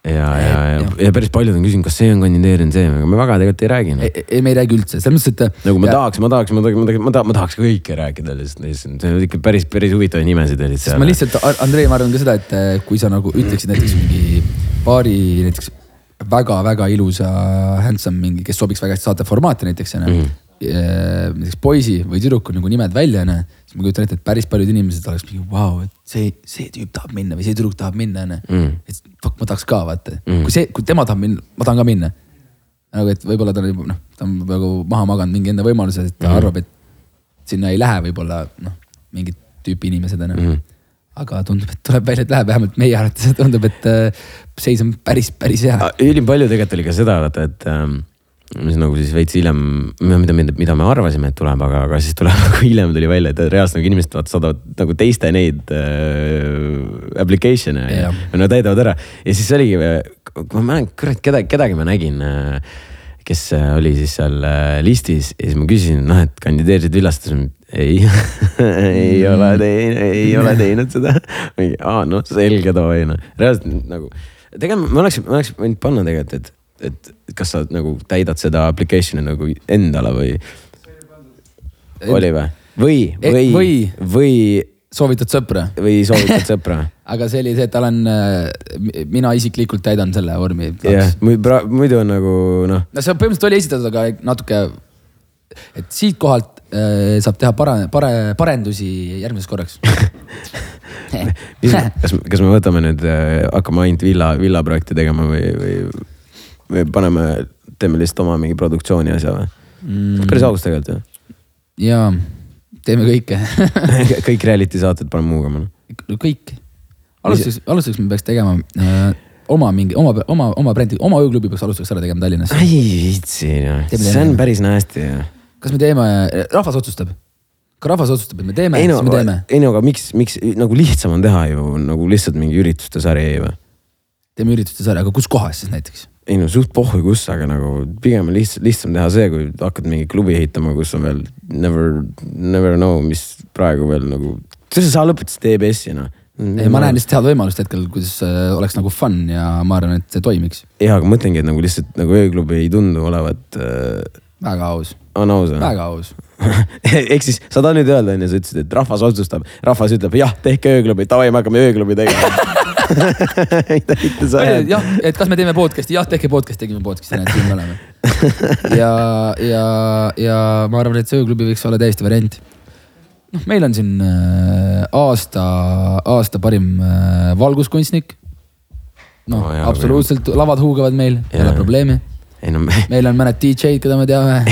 ja, ja, ja, ja päris paljud on küsinud, kas see on kandideerinud, see, aga me väga tegelikult ei räägi no.. ei, me ei räägi üldse, selles mõttes, et. nagu ma tahaks, ma tahaks, ma tahaks, ma tahaks, ma tahaks, ma tahaks kõike rääkida lihtsalt, lihtsalt see on ikka päris, päris huvitavaid nimesid sest seal. ma lihtsalt, Andrei, ma arvan ka seda, et eh, kui sa nagu ütleksid näiteks mingi paari näiteks väga-väga ilusa handsome mingi, kes sobiks väga hästi saate formaati näiteks onju mm. -hmm. näiteks poisi või tüdruku nagu nimed välja onju, siis ma kujutan ette, et päris paljud inimesed oleks mingi vau, et see, see tüüp tahab minna või see tüdruk tahab minna onju Mm.. et fuck, ma tahaks ka vaata Mm. kui see, kui tema tahab minna, ma tahan ka minna. nagu, et võib-olla ta on juba noh, ta on nagu maha maganud mingi enda võimaluse, et ta mm. arvab, et sinna ei lähe võib-olla noh, mingit tüüpi inimesed onju mm.. aga tundub, et tuleb välja, et läheb, vähemalt meie arvates tundub, et äh, seis on päris, päris hea. Ah, ülim palju tegelikult oli ka seda, vaata, et ähm, mis nagu siis veits hiljem, mida, mida, mida me arvasime, et tuleb, aga, aga siis tuleb nagu hiljem tuli välja, et reaalselt nagu inimesed vaata saadavad nagu teiste neid äh, application'e ja, Jah. ja nad täidavad ära. ja siis oligi, ma mäletan, kurat, keda, kedagi ma nägin äh, kes äh, oli siis seal äh, listis ja siis ma küsisin, noh, et kandideerisid Villastas. ei ei ole teinud, ei ole teinud seda. mingi, aa noh, selge davai noh, reaalselt nagu. tegelikult me oleks, me oleks võinud panna tegelikult, et, et kas sa nagu täidad seda application'i nagu endale või oli või? või, Eh, või, või. või, soovitad sõpra, või soovitad sõpra aga see oli see, et olen, mina isiklikult täidan selle vormi. jah, muidu on nagu noh, no see põhimõtteliselt oli esitatud, aga natuke, et siitkohalt äh, saab teha pare-, pare-, parendusi järgmiseks korraks. kas, kas me võtame nüüd, hakkame ainult villa, villaprojekti tegema või, või, või paneme, teeme lihtsalt oma mingi produktsiooni asja või mm.? päris aus tegelikult ju. ja teeme kõike kõik reality saated paneme huugama. kõik. alustuseks, alustuseks me peaks tegema äh, oma mingi, oma, oma, oma brändi, oma ööklubi peaks alustuseks ära tegema Tallinnas. ei viitsi noh, see on päris nasty ju. kas me teeme, rahvas otsustab. ka rahvas otsustab, et me teeme, no siis me teeme,. ei no aga miks, miks nagu lihtsam on teha ju nagu lihtsalt mingi ürituste sari või? teeme ürituste sarja, aga kus kohas siis näiteks? Ei no suht pohhu kus, aga nagu pigem on lihtsalt lihtsam teha see, kui hakkad mingi klubi ehitama, kus on veel never, never know, mis praegu veel nagu. sa lõpetasid EBS-i noh. ei, ma näen lihtsalt head võimalust hetkel, kuidas äh, oleks nagu fun ja ma arvan, et see toimiks. ja, aga mõtlengi, et nagu lihtsalt nagu ööklubi ei tundu olevat äh,. väga aus, on aus või? väga aus. ehk siis sa tahad nüüd öelda onju, sa ütlesid, et rahvas otsustab, rahvas ütleb jah, tehke ööklubi, davai, me hakkame ööklubi tegema. jah, et kas me teeme podcast'i, jah, tehke podcast, tegime podcast'i, näed, siin me oleme. ja, ja, ja ma arvan, et see ööklubi võiks olla täiesti variant. noh, meil on siin äh, aasta, aasta parim äh, valguskunstnik. noh Oo, jaa, absoluutselt, lavad huugavad meil, ei ole probleemi. ei no me, meil on mõned DJ-d, keda me teame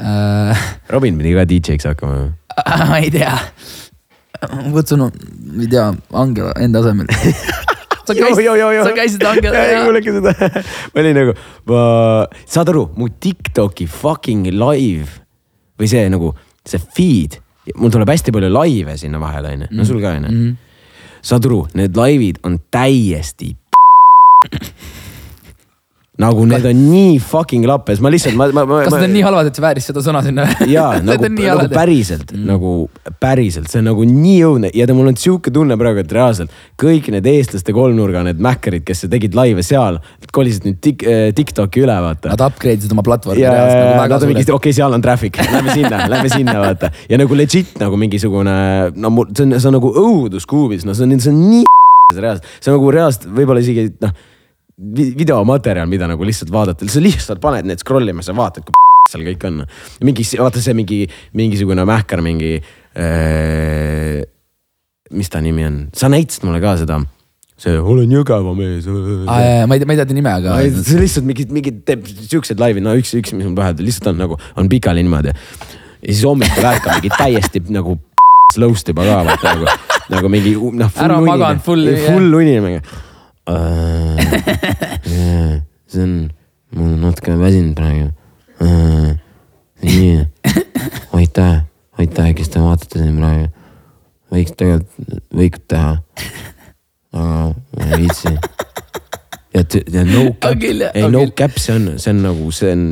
äh,. Robin pidi ka DJ-ks hakkama. ma ei tea. kutsun, ma ei tea, Angela enda asemel. sa käisid, sa käisid Angela ei, kuulake seda. ma olin nagu, ma, saad aru, mu Tiktoki fucking live või see nagu see feed, mul tuleb hästi palju laive sinna vahele onju, no sul ka onju. Mhm. saad aru, need laivid on täiesti nagu need on nii fucking lappes, ma lihtsalt, ma, ma, ma. kas need on nii halvad, et see vääris seda sõna sinna? jaa, nagu, nagu päriselt mm., nagu päriselt, see on nagu nii õudne ja mul on sihuke tunne praegu, et reaalselt kõik need eestlaste kolmnurga, need mäkkarid, kes tegid laive seal, kolisid nüüd tik, äh, Tiktoki üle, vaata. Nad upgrade isid oma platvormi ja reaalselt nagu väga suurelt. okei okay,, seal on traffic, lähme sinna, lähme sinna, vaata. ja nagu legit nagu mingisugune, no mul, see on, see on nagu õudus kuubis, no see on, see on nii reaalselt, see on nagu reaalselt võib-olla isegi noh videomaterjal, mida nagu lihtsalt vaadata, sa lihtsalt paned need scroll ima, sa vaatad, kui seal kõik on. mingi, vaata see mingi, mingisugune mähkar, mingi äh,. mis ta nimi on, sa näitasid mulle ka seda, see olen Jõgeva mees. ma ei tea, ma ei tea ta nime, aga. see lihtsalt mingi, mingi teeb siukseid laive, no üks, üks, mis mul pähe tuli, lihtsalt on nagu, on pikali niimoodi. ja siis hommikul ärkab mingi täiesti nagu slow'st juba ka vaata nagu, nagu mingi noh. Ära maganud, full- full unine mingi. see on, mul on natuke väsinud praegu. nii, aitäh, aitäh, kes te vaatate siin praegu. võiks tegelikult, võib teha. aga ma ei viitsi. ja, ja no cap ei no cap, see on, see on nagu, see on,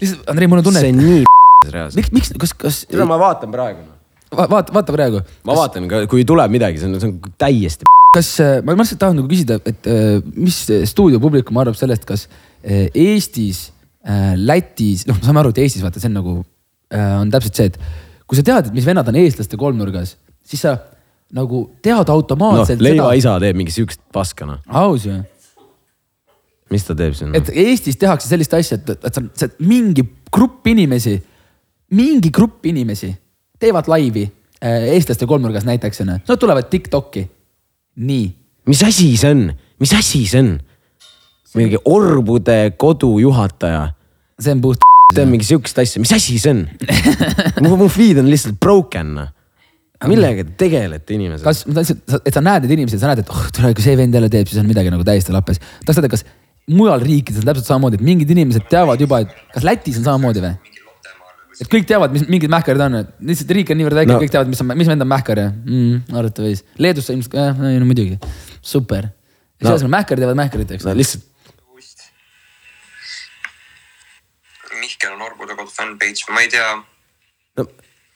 lihtsalt Andrei, mul on tunne, see on nii reaalselt. miks, miks, kas, kas, seda ma vaatan praegu. vaata, vaata praegu. ma vaatan, kui tuleb midagi, see on, see on täiesti. kas, ma ma lihtsalt tahan nagu küsida, et äh, mis stuudiopublikum arvab sellest, kas äh, Eestis, Lätis, noh, me saame aru, et Eestis vaata, see on nagu, on täpselt see, et kui sa tead, et mis vennad on eestlaste kolmnurgas, siis sa nagu tead noh, automaatselt leiva isa teeb mingi siukest paska, noh. aus ju, mis ta teeb siin? et Eestis tehakse sellist asja, et, et sa, sa mingi grupp inimesi, mingi grupp inimesi teevad laivi äh, eestlaste kolmnurgas näiteks onju, nad tulevad Tiktoki, nii mis asi see on, mis asi see on? mingi orbude kodujuhataja, see on puht. teeb mingi siukest asja, mis asi see on? mu, mu feed on lihtsalt broken, noh. millega te tegelete, inimesed? kas, ma tahtsin, et sa näed neid inimesi, sa näed, et oh, tule, kui see vend jälle teeb, siis on midagi nagu täiesti lappes. tahaks teada, kas mujal riikides on täpselt samamoodi, et mingid inimesed teavad juba, et kas Lätis on samamoodi või? Et kõik teavad, mis mingid mähkarid on, et lihtsalt riik on niivõrd väike No. no., kõik teavad, mis on, mis vend on mähkar ja mm,, arvata võis. Leedus sa ilmselt ka, jah, no muidugi, super. No. ühesõnaga mähkarid teevad mähkarit, eks no lihtsalt, Mihkel on Orbude kodu fännpage, ma ei tea. no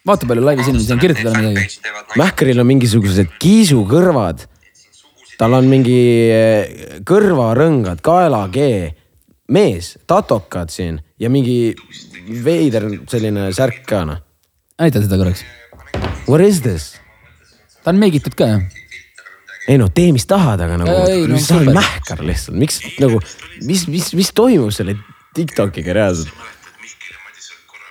vaata palju laivis inimesi on, kirjuta talle midagi. Mähkaril on mingisugused kiisukõrvad. tal on mingi eh, kõrvarõngad, kaelakee, mees, tatokad siin ja mingi veider selline särk ka noh. näita seda korraks. What is this? ta on meigitud ka ju. ei no tee, mis tahad, aga nagu no sa oled mähkar lihtsalt, miks nagu, mis, mis, mis toimub selle Tiktokiga reaalselt?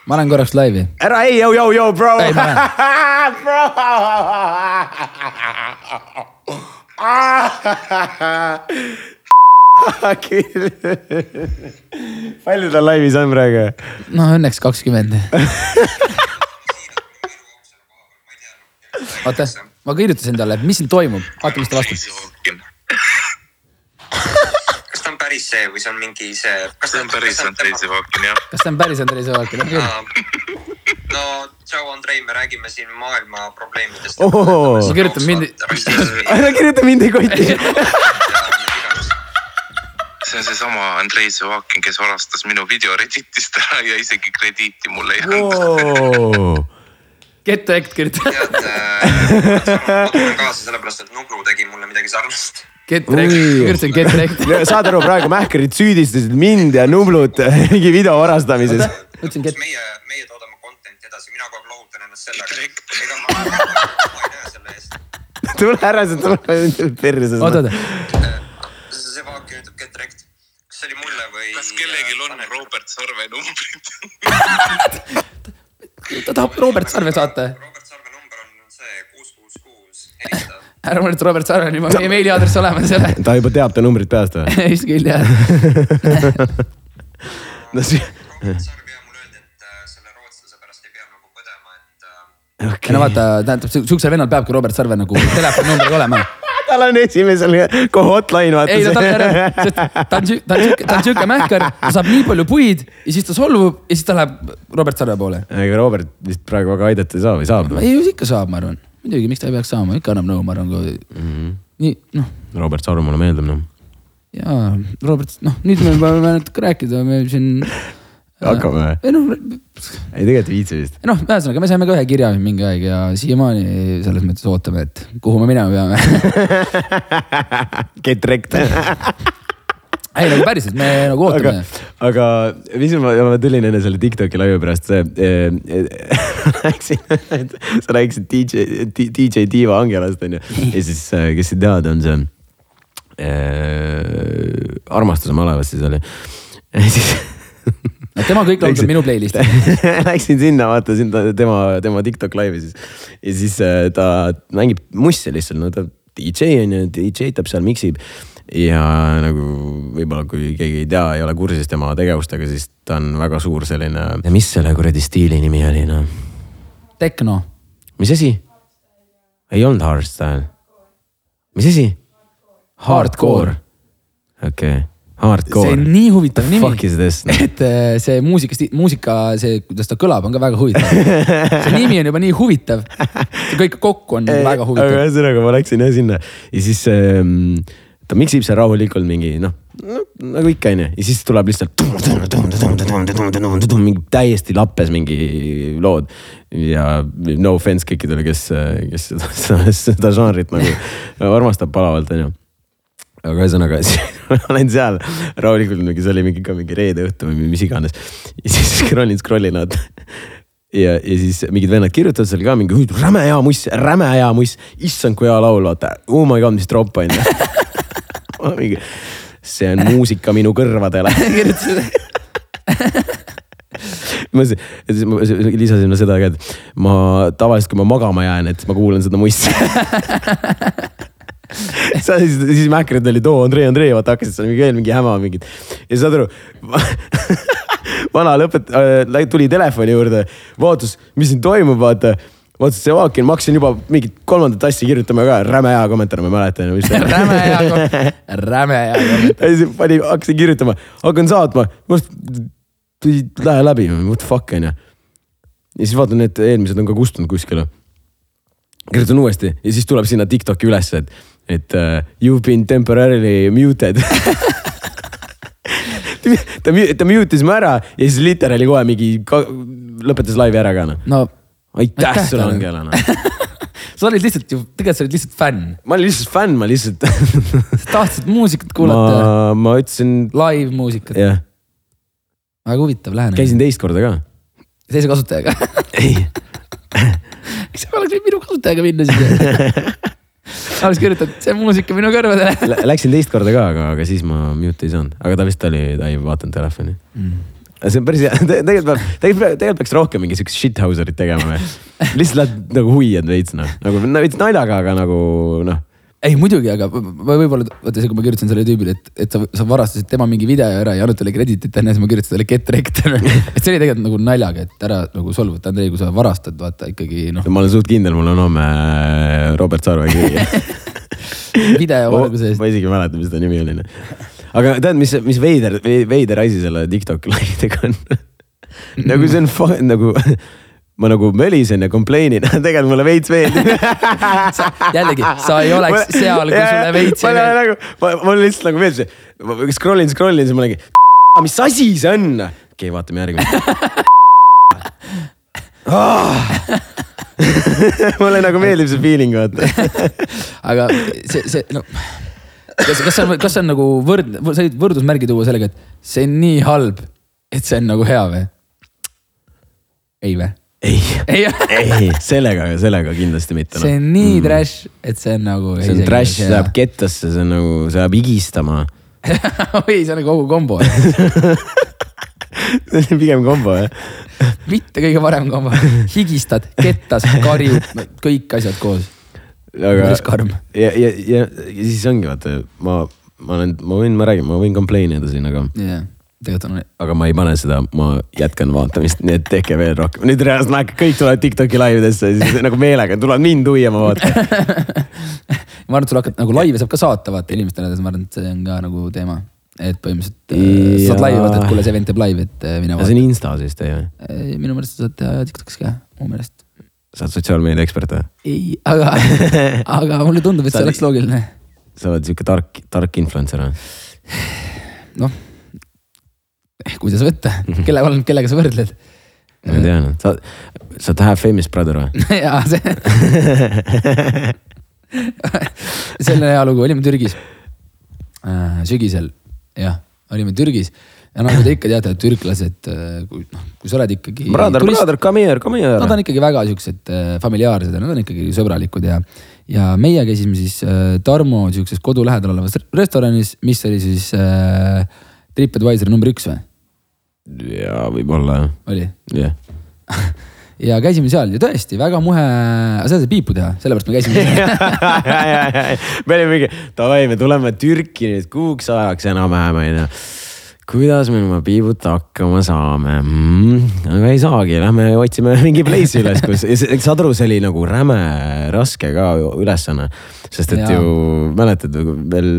ma lähen korraks laivi. ära ei, jõu, jõu, jõu, bro. Ei, lähen. palju tal laivis on praegu? noh, õnneks kakskümmend. oota, ma kirjutasin talle, mis siin toimub, vaata, mis ta vastab. kas ta on päris see või see on mingi see? see on päris Andrei Sevakin jah. kas see on päris Andrei Sõvakin? no tšau, Andrei, me räägime siin maailma probleemidest. Oo. Ma kirjutan mind- ära kirjuta mind ei koti. See on seesama Andrei Sevakin, kes varastas minu video Redditist ära ja isegi krediiti mulle ei andnud. Get Act kirjuta. tead, ma tulen kaasa sellepärast, et Nublu tegi mulle midagi sarnast. Get Act, kirjutasin Get Act. saad aru, praegu mähkarid süüdistasid mind ja Nublut mingi video varastamises. meie, meie toodame content'i edasi, mina kogu aeg lohutan ennast sellega. ega ma, ma ei näe selle eest. tule ära, see tuleb perse. oota, oota. see vaak ütleb get rekt. kas see oli mulle või? Kas kellelgi on? Robert Sarve numbrid? ta tahab Robert Sarve saata. Robert Sarve number on see kuus, kuus, kuus, helista. ära muretse, Robert Sarve on juba meie meiliaadress olemas jälle. ta juba teab ta numbrit peast või? just küll jah. no see, Robert Sarv ja mulle öeldi, et äh, selle rootslase pärast ei pea nagu põdema, et äh, okei no vaata, tähendab, siuksel vennal peabki Robert Sarve nagu telefoninumbriga olema. Tal on esimesel kohe hotline vaata ei, ta tahab ära, sest ta on ta on ta on siuke mähkar, ta saab nii palju puid ja siis ta solvub ja siis ta läheb Robert Sarve poole. ega Robert vist praegu väga aidata ei saa või saab? ei, ikka saab, ma arvan. muidugi, miks ta ei peaks saama, ikka annab nõu, ma arvan, kui Mhm. nii noh Robert Sarv mulle meeldib noh. jaa, Robert, noh nüüd me peame natuke rääkida, me siin. Hakkame või? ei noh, ei tegelikult ei viitsi vist. noh, ühesõnaga me saime ka ühe kirja mingi aeg ja siiamaani selles mõttes ootame, et kuhu me minema peame. Get wrecked. ei nagu päriselt, me nagu aga ootame., aga mis ma, ma tulin enne selle Tiktoki laivi pärast, see eh, rääkisin, sa rääkisid DJ, DJ Diva Angelast onju ja siis, kes ei teada, on see eh, armastuse malevas siis oli. ja siis no tema kõik laulud on minu playlist'is. Läksin sinna, vaatasin ta, tema, tema TikTok laivi siis ja siis äh, ta mängib mussi lihtsalt, no ta DJ on ju, DJ tab seal, miksib. ja nagu võib-olla, kui keegi ei tea, ei ole kursis tema tegevustega, siis ta on väga suur selline, mis selle kuradi stiili nimi oli noh, Tekno, mis asi? ei olnud hardstyle, mis asi? Hardcore. okei okay., see on. nii huvitav nimi Fuck is this? et äh, see muusika, muusika, see, kuidas ta kõlab, on ka väga huvitav. see nimi on juba nii huvitav. see kõik kokku on väga aga huvitav. ühesõnaga ma läksin jah sinna ja siis ähm, ta miksib seal rahulikult mingi noh no,, nagu ikka onju ja siis tuleb lihtsalt mingi täiesti lappes mingi lood. ja no offense kõikidele, kes, kes seda, seda, seda žanrit nagu armastab palavalt onju aga ühesõnaga, ma olen seal rahulikult mingi, see oli mingi ka mingi reede õhtu või mis iganes. ja siis scroll in, scroll in vaata. ja, ja siis mingid vennad kirjutavad seal ka mingi räme hea muss, räme hea muss, issand kui hea laul, vaata. Oh my god, mis tropp on ju. mingi, see on muusika minu kõrvadele. ma siis, siis ma lisasin no seda ka, et ma tavaliselt, kui ma magama jään, et ma kuulan seda mussi sa siis, siis Mäkrid olid, oo Andrei, Andrei, vaata hakkasid seal mingi veel mingi häma mingit. ja saad aru, vana lõpet- äh,, tuli telefoni juurde, vaatas, mis siin toimub, vaata. vaatas Sevaakin, ma hakkasin juba mingit kolmandat asja kirjutama ka, räme hea kommentaar, ma ei mäleta enam, mis see räme hea, räme hea kommentaar. ja siis pani, hakkasin kirjutama, hakkan saatma, ei lähe läbi, what the fuck on ju. ja siis vaatan, need eelmised on ka kustunud kuskile. kirjutan uuesti ja siis tuleb sinna Tiktoki ülesse, et, et uh, you have been temporarily muted ta, ta mute'is mu ära ja siis literaali kohe mingi, lõpetas laivi ära ka noh. no aitäh sulle, talle. Angela noh. sa olid lihtsalt ju, tegelikult sa olid lihtsalt fänn. ma olin lihtsalt fänn, ma lihtsalt sa tahtsid muusikat kuulata, ma, ma ütlesin live-muusikat. jah, väga huvitav lähenemine. käisin teist korda ka. teise kasutajaga. ei miks sa oleks võinud minu kasutajaga minna siis? Oleks kirjutanud, see muusika minu kõrvadele. Lä- Läksin teist korda ka, aga, aga siis ma mute ei saanud, aga ta vist oli, ta ei vaadanud telefoni mm.. see on päris hea, tegelikult peab, tegelikult, tegelikult peaks rohkem mingi siukest shithouserit tegema või. lihtsalt lähed nagu huiad veits noh, nagu veits naljaga, aga nagu noh. Ei muidugi, aga ma võib-olla, vaata see, kui ma kirjutasin sellele tüübile, et, et sa, sa varastasid tema mingi video ära ja andnud talle krediitit enne, siis ma kirjutasin talle get wrecked. et see oli tegelikult nagu naljaga, et ära nagu solvuta Andrei, kui sa varastad, vaata ikkagi noh, ma olen suht kindel, mul on homme äh, Robert Sarve kiri. video valguse eest. ma isegi ei mäleta, mis ta nimi oli. aga tead, mis, mis veider, veider asi selle TikTok laividega on? nagu see on nagu, ma nagu mölisen ja complain in, tegelikult mulle veits meeldib. jällegi, sa ei oleks seal, kui sulle veits ei meeldi. nagu, ma, mul lihtsalt nagu meeldis, scroll in, scroll in, siis ma olingi, mis asi see on? okei okay,, vaatame järgmist. mulle nagu meeldib see feeling, vaata. aga see, see no kas, kas see on, kas see on nagu võrd-, sa võid võrdusmärgi tuua sellega, et see on nii halb, et see on nagu hea või? ei või? ei, ei, sellega, sellega kindlasti mitte. see on nii mm. trash, et see on nagu. see on trash, see läheb kettasse, see on nagu, see läheb higistama. oi, see on kogu kombo, see on pigem kombo jah. mitte kõige parem kombo. higistad, kettas, karjud, kõik asjad koos. aga ja, ja, ja, ja siis ongi vaata, ma, ma olen, ma võin, ma räägin, ma võin complain ida siin, aga, jah, tegelikult on, aga ma ei pane seda, ma jätkan vaatamist, nii et tehke veel rohkem. nüüd reaalselt ma hakkan, kõik tulevad Tiktoki laividesse, siis nagu meelega tulevad mind huviama vaata. ma arvan, et sul hakkab nagu laive saab ka saata vaata inimestele, ma arvan, et see on ka nagu teema. et põhimõtteliselt äh, Jaa. saad laivi vaata, et kuule, see vend teeb laivi, et äh, mine see vaata on. Insta siis teie või? Minu meelest sa saad teha Tiktokis ka, mu meelest. sa oled sotsiaalmeedia ekspert või? ei, aga, aga mulle tundub, et see oleks loogiline. sa oled sihuke tark, tark influencer või? noh, kuidas võtta, kelle, kellega sa võrdled? ma ei tea noh, sa, sa half famous brother või? jaa, see. selline hea lugu, olime Türgis äh, sügisel, jah, olime Türgis ja nagu te ikka teate, türklased, kui noh, kui sa oled ikkagi. Brother, brother, come here, come here. Nad on ikkagi väga siuksed familiaarsed ja nad on ikkagi sõbralikud ja, ja meie käisime siis äh, Tarmo siukses kodu lähedal olevas restoranis, mis oli siis äh, TripAdvisori number üks või? jaa, võib-olla jah oli? jah. ja käisime seal ja tõesti väga muhe, sa saad piipu teha, sellepärast me käisime me olime mingi, davai, me tuleme Türki nüüd kuuks ajaks enam-vähem onju. Kuidas me ilma piibuta hakkama saame mm,? aga ei saagi, lähme otsime mingi place'i üles, kus, saad aru, see oli nagu räme raske ka ülesanne. sest et Jaa. ju mäletad, veel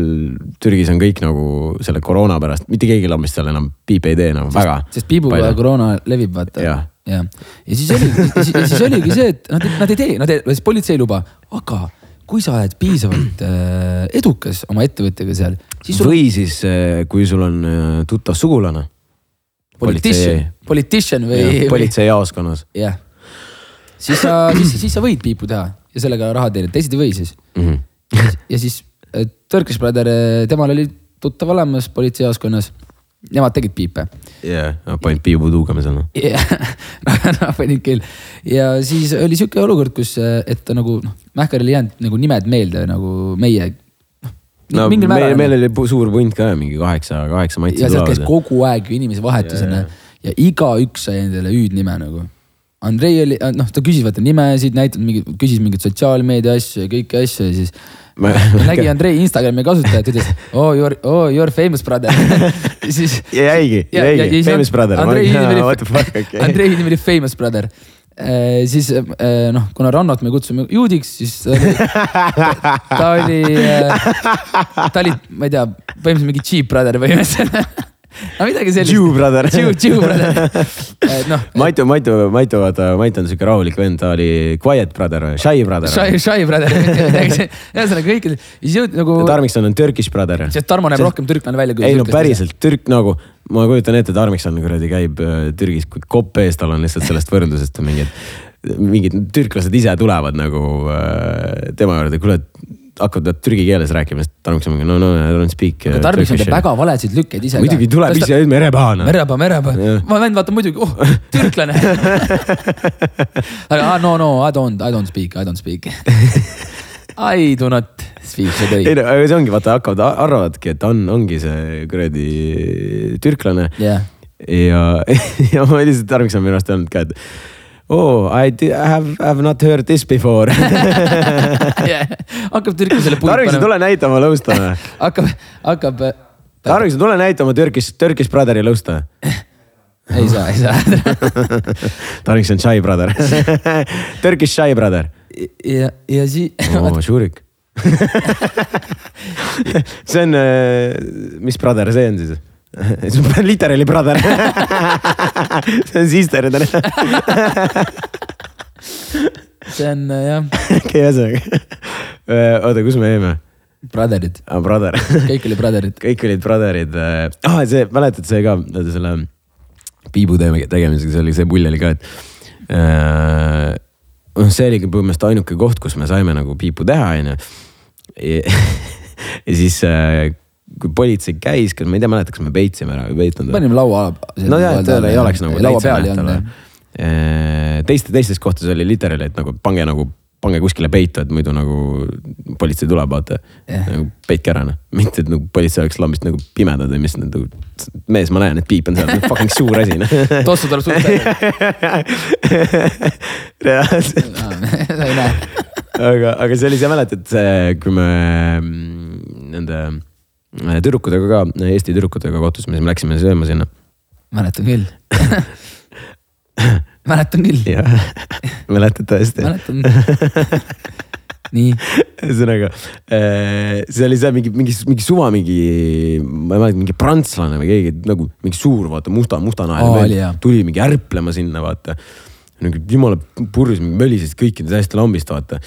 Türgis on kõik nagu selle koroona pärast, mitte keegi lambist seal enam piipe ei tee enam väga. sest piibuga koroona levib, vaata. Jah. ja, ja siis oli, ja siis oligi see, et nad, nad ei tee, nad ei, politsei ei luba, aga kui sa oled piisavalt äh, edukas oma ettevõttega seal, siis sul või siis, kui sul on äh, tuttav sugulane. politician, politician või, politseijaoskonnas jah. siis sa, siis, siis sa võid piipu teha ja sellega raha teenida, teised ei või siis mm. -hmm. ja siis äh, Turkish Brother, äh, temal oli tuttav olemas politseijaoskonnas. Nemad tegid piipe jah yeah,, panid piibu tuugama seal noh. ja panin küll ja siis oli sihuke olukord, kus, et ta nagu noh, Mähkaril ei jäänud nagu nimed meelde nagu meie. no meil, meil oli suur punt ka mingi kaheksa, kaheksa matsi ja sealt käis kogu aeg ju inimesi vahetus Jaa, onju jaa. ja igaüks sai endale hüüdnime nagu. Andrei oli, noh, ta küsis vaata nimesid, näitas mingi, küsis mingeid sotsiaalmeedia asju ja kõiki asju ja siis Ma- nägi Andrei Instagrami kasutajat, ütles oh you are, oh you are famous brother siis. ja jäigi, jäigi, famous brother. Andrei nimi oli, famous brother eh, siis eh, noh, kuna Rannot me kutsume juudiks, siis ta ta, oli ta oli, ma ei tea, põhimõtteliselt mingi cheap brother põhimõtteliselt no midagi sellist. Jew brother. Jew, Jew brother. Eh, noh, Maitu, Maitu, Maitu, vaata, Mait on siuke rahulik vend, ta oli quiet brother shy brother. Shy, Shy brother, ühesõnaga kõik, siis jõud nagu. Tarmikson on Turkish brother. sest Tarmo näeb rohkem türklane välja kui. ei no päriselt, Türk nagu, ma kujutan ette, Tarmikson kuradi käib äh, Türgis, kui kopp ees tal on lihtsalt sellest võrdlusest mingid, mingid türklased ise tulevad nagu äh, tema juurde, kuule, hakkavad türgi keeles rääkima, siis Tarmikson mingi no, no I don't speak. äh, Tarmikson teeb Turkish." väga valesid lükkeid ise. muidugi tuleb ise merepahana. merepaa, merepaa Jah., ma vend vaatab muidugi, oh türklane aga ah, no, no I don't, I don't speak, I don't speak I do not speak seda ei no aga see ongi, vaata hakkavad, arvavadki, et on, ongi see kuradi türklane jah, ja, ja ma lihtsalt Tarmikson minu arust öelnud ka, et oh I di- have, have not heard this before. hakkab türklasele puid Tarmikson, panema, tule näita oma lõusta. hakkab, hakkab, Tarmikson, tule näita oma Turkish, Turkish brother'i lõusta. ei saa, ei saa Tarmikson shy brother. Turkish shy brother. ja, ja siis oo, Šurik. see on, mis brother see on siis? see on literaali brother. see on sister. see on äh, jah, okei, ühesõnaga. oota, kus me jäime? brotherid, aa, brother. kõik oli brotherid. kõik olid brother'id. ah, see, mäletad see ka, selle piibu tegemisega, see oli, see pull oli ka, et äh,. noh, see oligi põhimõtteliselt ainuke koht, kus me saime nagu piipu teha, onju. ja siis äh,, kui politsei käis, kas ma ei tea, mäleta, kas me peitsime ära või peitnud. panime laua. no jah, et tal ei oleks nagu laua peal ei olnud. Äh, teiste, teistes kohtades oli literaali, et nagu pange nagu, pange kuskile peitu, et muidu nagu politsei tuleb, vaata Jah. nagu peitke ära noh, mitte et nagu politsei oleks lambist nagu pimedad või mis nagu. mees, ma näen, et piip on seal, fucking suur asi noh. tossu tuleb suht välja. reaalselt, sa ei näe. aga, aga see oli, sa mäletad, kui me mm, nende tüdrukutega ka, Eesti tüdrukutega kohtusime, siis me läksime sööma sinna. mäletan küll. mäletan küll, mäletad tõesti? mäletan. nii, ühesõnaga, see oli see mingi, mingi, mingi suva, mingi, ma ei mäleta, mingi prantslane või keegi nagu mingi suur, vaata musta, mustanahaline jah. tuli mingi ärplema sinna, vaata. nagu jumala purjus, mölises kõikide täiesti lambist, vaata.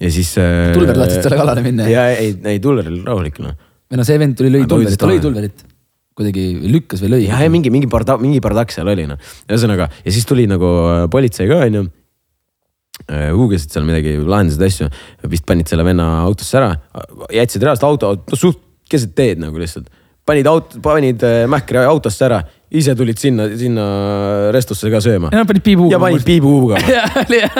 ja siis. Tulver tahtsid talle kallale minna? ja ei, ei Tulver oli rahulik noh. Või no see vend tuli, lõi Tulverit, ta lõi. Tulverit. kuidagi lükkas või lõi. ja, ja mingi, mingi parda-, mingi bardakk seal oli noh, ühesõnaga ja siis tuli nagu äh, politsei ka onju. huugasid seal midagi, lahendasid asju, vist panid selle venna autosse ära, jätsid reaalselt auto, no suht keset teed nagu lihtsalt. panid auto, panid äh, Mähkri autosse ära, ise tulid sinna, sinna restosse ka sööma. ja panid piibu. ja panid piibu huugama jah, jah.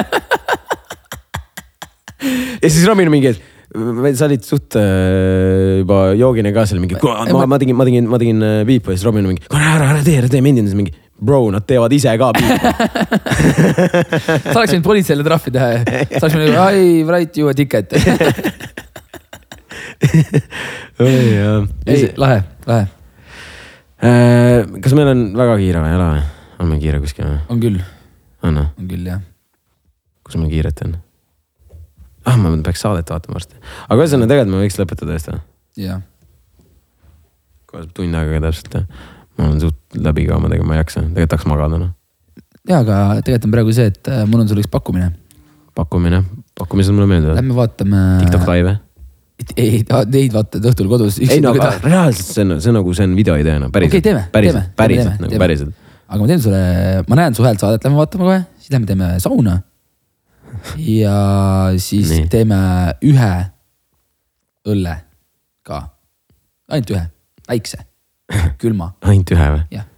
ja siis Robin mingi, et sa olid suht äh, juba joogine ka seal mingi, ma, ma tegin, ma tegin, ma tegin äh, piipu ja siis Robin mingi, ära, ära, ära tee, ära tee, mind on mingi. Bro, nad teevad ise ka piipu. sa oleks võinud politseile trahvi teha ja sa oleks võinud, I write you a ticket. ei, ei, lahe, lahe. kas meil on väga kiire või ei ole või? on meil kiire kuskil või? on küll, on või? on küll jah. kus meil kiiret on? ah, ma peaks saadet vaatama varsti. aga ühesõnaga tegelikult me võiks lõpetada vist või? jah, kohe saab tund aega täpselt jah. ma olen suht läbi ka omadega, ma ei jaksa, tegelikult tahaks magada noh. ja aga tegelikult on praegu see, et äh, mul on sulle üks pakkumine. pakkumine, pakkumised mulle meeldivad. Lähme vaatame. TikTok live või? ei, neid vaatad õhtul kodus. ei no aga reaalselt see on, see on nagu, see on videoidee noh, päriselt Okei, teeme, päriselt teeme,, päriselt nagu päriselt. aga ma teen sulle, ma näen su häält saadet, lähme vaatame kohe, siis lähme teeme sauna. Ja siis Nii. Teeme ühe õlle ka, ainult ühe, väikse, külma, ainult ühe või? jah.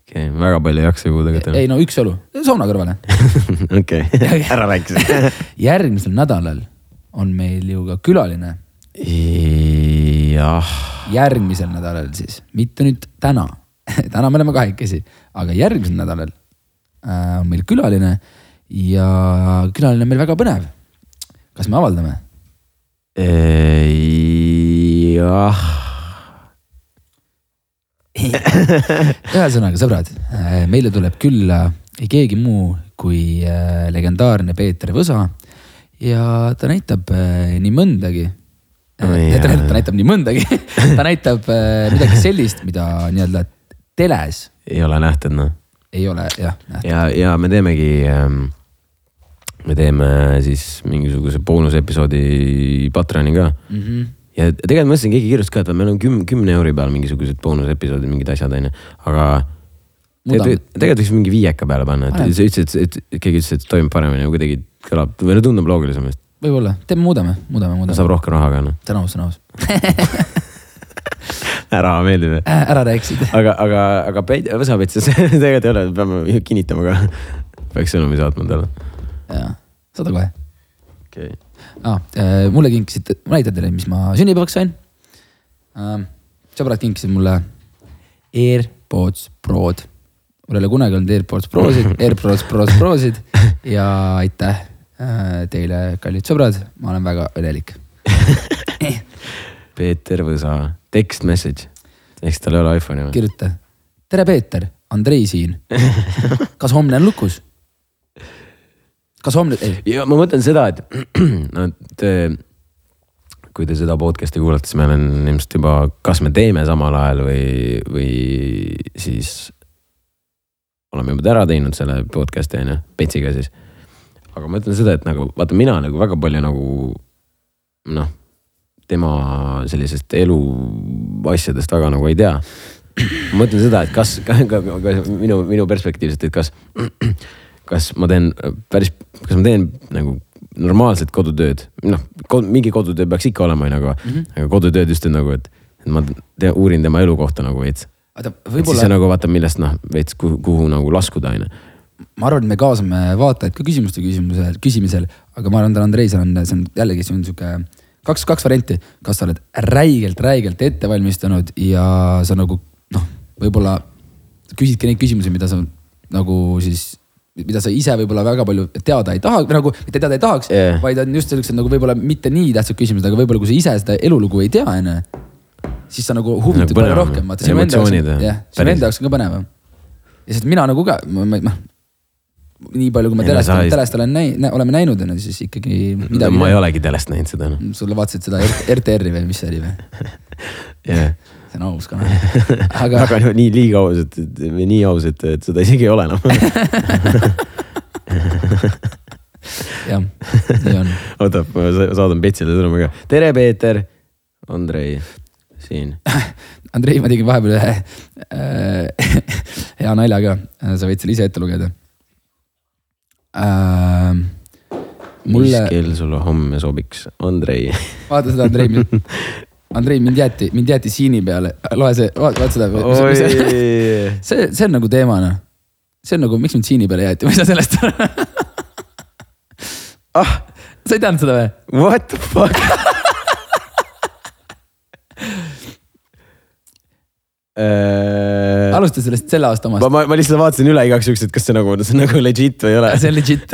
okei okay,, väga palju ei jaksa ju tegelikult ei no üks õlu, sauna kõrvale. okei, ära rääkisid. järgmisel nädalal on meil ju ka külaline, jah, järgmisel nädalal siis, mitte nüüd täna, täna me oleme kahekesi, aga järgmisel nädalal äh, on meil külaline ja külaline on meil väga põnev. kas me avaldame? jah, ühesõnaga, sõbrad, meile tuleb külla ei keegi muu kui äh, legendaarne Peeter Võsa ja ta näitab äh, nii mõndagi. Oi, ta, ta näitab nii mõndagi, ta näitab midagi sellist, mida nii-öelda teles ei ole nähtud noh. ei ole jah ja, ja me teemegi ähm,, me teeme siis mingisuguse boonusepisoodi Patreoni ka Mm -hmm. ja tegelikult ma mõtlesin, keegi kirjutas ka, et meil on küm-, kümne euri peal mingisugused boonusepisoodid, mingid asjad onju, aga tegelikult võiks mingi viieka peale panna, et sa ütlesid, et, keegi ütles, et toimib paremini või kuidagi kõlab või no tundub loogilisem vist. võib-olla, teeme, muudame, muudame, muudame. saab rohkem raha ka noh. on aus. raha meeldib jah. ära rääkisid. aga, aga, aga Peit-, Võsapets, see tegelikult ei ole, peame kinnitama ka. peaks sõnumi saatma talle. jaa, saada kohe okei okay.. ah,. mulle kinkisid, ma näitan teile, mis ma sünnipäevaks sain uh,. sõbrad kinkisid mulle AirPods Prod. mul ei ole kunagi olnud AirPods Prosid, AirPods Pros Prosid ja aitäh uh, teile, kallid sõbrad, ma olen väga õnnelik. Peeter Võsa, text message. eks tal ei ole iPhone'i või? kirjuta, tere Peeter, Andrei siin. kas homne on lukus? Kas homne, ei, ja ma mõtlen seda, et no te, kui te seda podcast'i kuulate, siis meil on ilmselt juba, kas me teeme samal ajal või, või siis oleme juba ära teinud selle podcast'i on ju, Petsiga siis. aga ma ütlen seda, et nagu vaata, mina nagu väga palju nagu noh, tema sellisest elu asjadest väga nagu ei tea. ma mõtlen seda, et kas, minu, minu perspektiivselt, et kas, kas ma teen päris, kas ma teen nagu normaalset kodutööd, noh, mingi kodutöö peaks ikka olema, onju, aga mm, -hmm. aga kodutööd just nagu, et, et ma tea, uurin tema elukohta nagu veits. oota, siis võib-olla see nagu vaata, millest noh, veits kuhu, kuhu nagu laskuda, onju. ma arvan, et me kaasame vaatajaid ka küsimuste küsimusel, küsimisel, aga ma arvan, et Andrei, see on, see on jällegi, see on sihuke kaks, kaks varianti, kas sa oled räigelt, räigelt ette valmistanud ja sa nagu noh, võib-olla küsidki neid küsimusi, mida sa nagu siis, mida sa ise võib-olla väga palju teada ei taha, nagu mitte teada ei tahaks yeah., vaid on just sellised nagu võib-olla mitte nii tähtsad küsimused, aga võib-olla kui sa ise seda elulugu ei tea, onju. siis sa nagu huvitud Nagu palju rohkem, vaata sinu enda jaoks on, jah, sinu enda jaoks on ka põnevam. ja sest mina nagu ka, noh nii palju, kui ma no telest telest olen näinud, oleme näinud, on ju, siis ikkagi midagi. ma ei olegi telest näinud seda noh, sulle vaatasid seda RTR-i või mis see oli või? jah. See on aus ka. aga aga no, nii liiga aus, et, et või nii aus, et, et seda isegi ei ole enam. jah, nii on. oota, ma sa- saadan Petsile sõnumi ka. tere, Peeter. Andrei siin. Andrei, ma tegin vahepeal ühe äh, hea nalja ka, sa võid selle ise ette lugeda äh,. mis mulle, kell sulle homme sobiks, Andrei? vaata seda Andrei, Andrei, mind jäeti, mind jäeti siini peale, loe see, vaata seda. see, see on nagu teema noh. see on nagu, miks mind siini peale jäeti, ma ei saa sellest aru. ah, sa ei teadnud seda või? what the fuck äh,? alusta sellest selle aasta omast ma, ma, ma lihtsalt vaatasin üle igaks juhuks, et kas see nagu, see on nagu legit või ei ole. see on legit.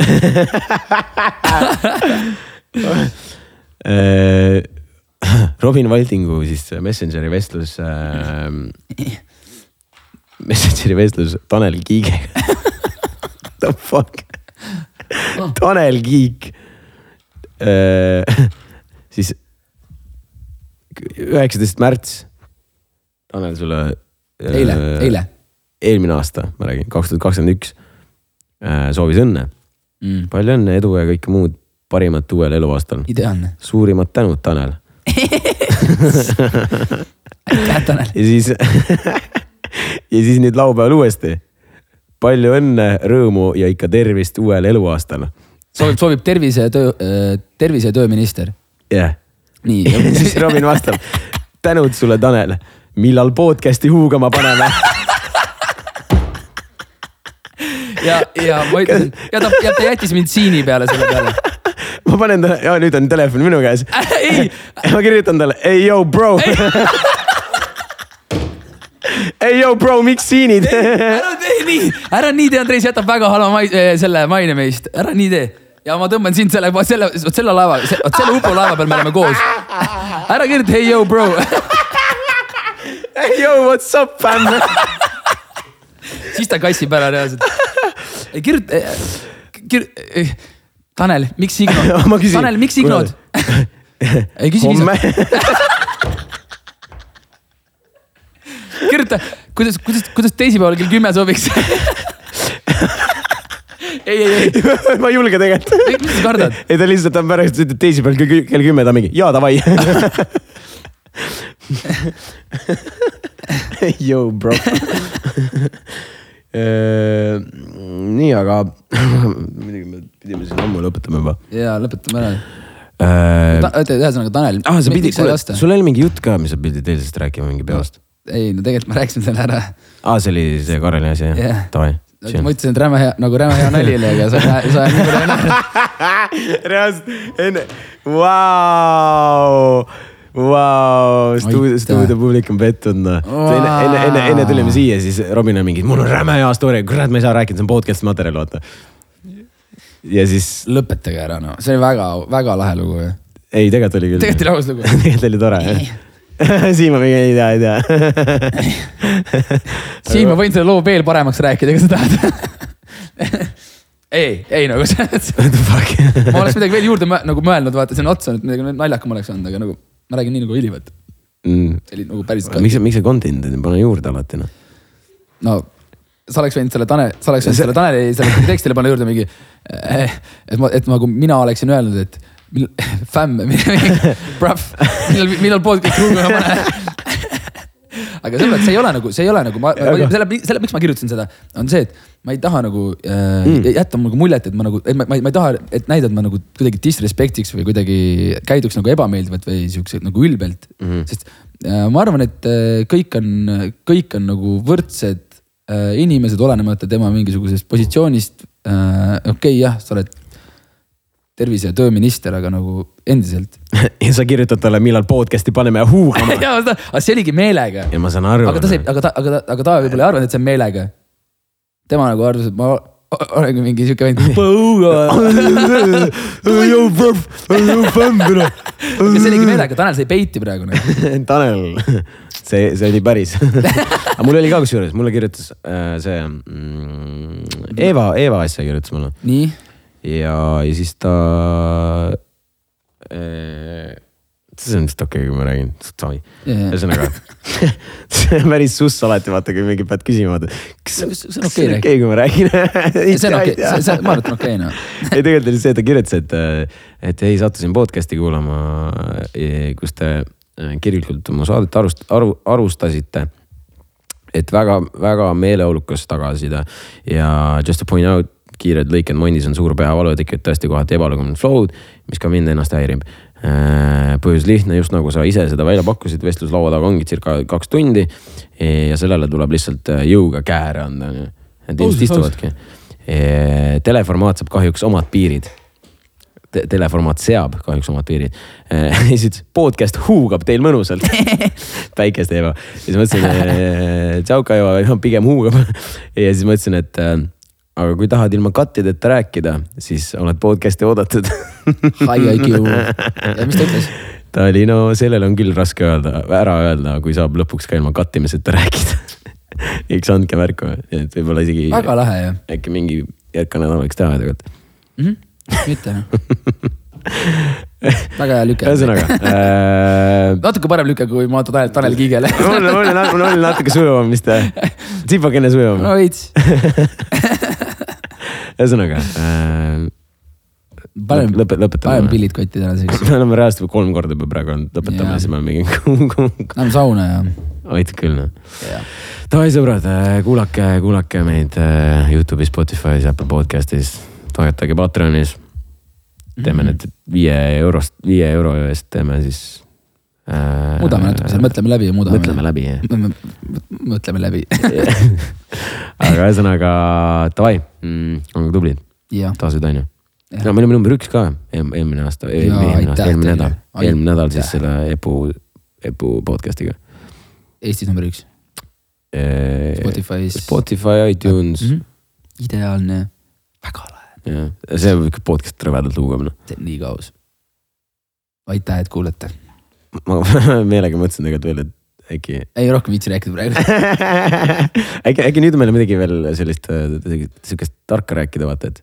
Robin Valdingu siis Messengeri vestlus äh, Messengeri vestlus Tanel Kiigega The fuck Tanel Kiik äh. siis üheksateist märts. Tanel sulle. eile, eile. eelmine aasta, ma räägin, kaks tuhat kakskümmend üks. soovis õnne, Mm. palju õnne, edu ja kõike muud parimat uuel eluaastal. ideaalne. suurimad tänud, Tanel. aitäh, Tanel. ja siis ja siis nüüd laupäeval uuesti. palju õnne, rõõmu ja ikka tervist uuel eluaastal. soovib, soovib tervise ja töö, tervise ja tööminister. jah, nii ja siis Robin vastab. tänud sulle, Tanel. millal podcast'i huugama paneme? ja, ja ma ütlesin ja ta, ja ta jättis mind siini peale selle peale. Ma panen talle, ja nüüd on telefon minu käes. ei, ma kirjutan talle, ei yo bro. ei yo bro, miks siinid? ära tee nii, ära nii tee, Andres jätab väga halva mai, selle maine meist, ära nii tee ja ma tõmban sind selle, selle, vot selle laeva, vot selle Upo laeva peal me oleme koos. ära kirjuta hey yo bro, ei yo what's up fam? siis ta kassib ära reaalselt. kirjuta, kir-, Tanel, miks ignod Ma küsin. Tanel, miks ignod? ei küsi viisakalt, kirjuta, kuidas, kuidas, kuidas teisipäeval kell kümme sobiks ei, ei, ei, ma ei julge tegelikult. mis sa kardad? ei ta lihtsalt on pärast ütleb teisipäeval kell kell kümme ta mingi jaa davai. Yo bro. nii, aga muidugi me pidime siin ammu lõpetama juba. ja lõpetame ära. aa, ühesõnaga Tanel. Ah, sa pidid, vasta? sul oli mingi jutt ka, mis sa pidid eilsest rääkima mingi peost. ei no tegelikult ma rääkisin selle ära. aa, see oli see Kareli asi jah Jah. Davai. ma ütlesin, et räme hea, nagu räme hea nali oli, aga sa sa nii palju ei näe. reaalselt enne, vau, vau, stuudio, publik on pettunud noh. enne, enne, enne, enne tulime siia, siis Robin on mingi, mul on räme hea story, kurat, ma ei saa rääkida, see on podcast'i materjal, vaata. ja siis, lõpetage ära noh, see oli väga, väga lahe lugu ju. ei, tegelikult oli küll. tegelikult oli aus lugu. tegelikult oli tore jah. Siim on mingi, ei tea, ei tea. Siim, ma võin selle loo veel paremaks rääkida, kui sa tahad. ei, ei nagu selles mõttes, ma oleks midagi veel juurde nagu mõelnud, vaata sinna otsa, et midagi naljakam oleks olnud, aga nagu ma räägin nii nagu oli, vaata. mm.. see oli nagu päris. miks, miks see content'i ei pane juurde alati noh? no sa oleks võinud selle Tanel, sa oleks võinud selle Taneli selle tekstile panna juurde mingi. et ma, et nagu mina oleksin öelnud, et mil- fämm, millal, millal podcast ruumi ma panen. Aga mõttes see ei ole nagu, see ei ole nagu, ma, selle, selle, miks ma kirjutasin seda, on see, et ma ei taha nagu äh, mm. jätta nagu muljet, et ma nagu, et ma, ma, ma ei taha, et näida, et ma nagu kuidagi disrespektiks või kuidagi käiduks nagu ebameeldivalt või siukse nagu ülbelt mm. -hmm. sest äh, ma arvan, et äh, kõik on, kõik on nagu võrdsed äh, inimesed, olenemata tema mingisugusest positsioonist äh,. okei okay,, jah, sa oled tervise- ja tööminister, aga nagu endiselt. ja sa kirjutad talle, millal podcast'i paneme huugama. ja, aga see oligi meelega. ja ma saan aru. aga ta sai, aga ta, aga ta, aga ta võib-olla ei arvanud, et see on meelega. tema nagu arvas, et ma olengi mingi siuke vend. Aga see oligi meelega, Tanel sai peiti praegu nagu. Tanel, see, see oli päris. aga mul oli ka kusjuures, mulle kirjutas äh, see mm, Eva, Eva asja kirjutas mulle nii, ja, ja siis ta äh,. see on vist okei okay,, kui ma räägin, sorry. Jaa. ühesõnaga, see on päris suss alati vaata, kui mingi pead küsima, vaata. kas See- see on okei on okei, kui ma räägin? see on okei, see, see, ma arvan, et on okei noh. ei, tegelikult oli see, et ta kirjutas, et, et ei sattusin podcast'i kuulama, kus te äh, kirglikult oma saadet arust-, aru, arustasite. et väga-väga meeleolukas tagasiside ja just to point out, kiired lõiked mondis on suur peavalu ja tekivad tõesti kohati ebalugumine flow'd, mis ka mind ennast häirib. põhjus lihtne, just nagu sa ise seda välja pakkusid, vestluslaua taga ongi circa kaks tundi ja sellele tuleb lihtsalt äh, jõuga kääre anda, onju. et inimesed istuvadki. teleformaat saab kahjuks omad piirid Te. teleformaat seab kahjuks omad piirid. ja siis podcast huugab teil mõnusalt. päikest Eva. ja siis mõtlesin, tšauka Eva, pigem huugab. ja siis mõtlesin, et äh, aga kui tahad ilma kattideta rääkida, siis oled podcast'i oodatud. High IQ. ja mis ta ütles? ta oli, no sellele on küll raske öelda, ära öelda, kui saab lõpuks ka ilma kattimiseta rääkida. eks andke märku, et võib-olla isegi väga lahe ju äkki mingi järgmine nädal võiks teha tegelikult. mm. -hmm. mitte noh. väga hea lüke. ühesõnaga äh. natuke parem lüke kui ma Tanel, Tanel Kiigele. mul, mul on, mul on natuke sujuvam vist, tsipakene sujuvam no veits. Ühesõnaga äh,. paneme, lõpe- lõpetame. paneme pillid kotti tänaseks. me oleme reaalselt juba kolm korda juba praegu olnud, lõpetame Jaa. siis me mingi. Lähme sauna ja. aitab küll noh. Davai sõbrad, kuulake, kuulake meid äh, Youtube'is, Spotify's, Apple podcast'is, toetage Patreonis. teeme Mhm. need viie eurost, viie euro eest teeme siis äh,. Muudame natuke seal, mõtleme läbi ja muudame. mõtleme läbi jah. mõtleme läbi. aga ühesõnaga davai mm,, olge tublid, jah, taasud on ju. No me olime number üks ka eel- eelmine aasta, eelmine aasta, eelmine nädal, eelmine nädal siis selle Epu, Epu podcast'iga. Eestis number üks. Spotify's. Spotify, iTunes mm, -hmm. ideaalne, väga lahe, jah, see on ikka podcast rõvedalt noh. see on nii kaus. aitäh, et kuulate. Ma meelega mõtlesin tegelikult veel, et äkki ei, rohkem viitsi rääkida praegu. äkki, äkki nüüd on meil midagi veel sellist, sihukest tarka rääkida, vaata, et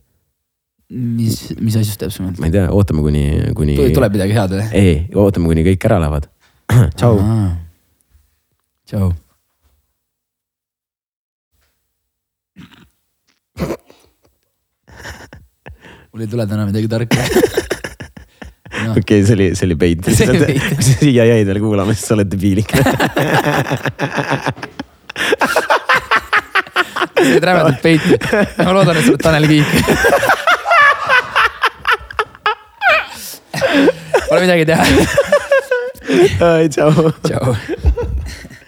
mis, mis asjust täpsemalt? ma ei tea, ootame kuni, kuni. tuleb midagi head või? ei, ootame, kuni kõik ära lähevad. tšau. tšau. mul ei tule täna midagi tarka. noh, okei, see oli, see oli peit. Kui sa siia jäid veel kuulama, siis sa oled debiilik. sa jäid rämedalt peiti. ma loodan, et sa oled Tanel Kiik. Pole midagi teha. tšau. tšau.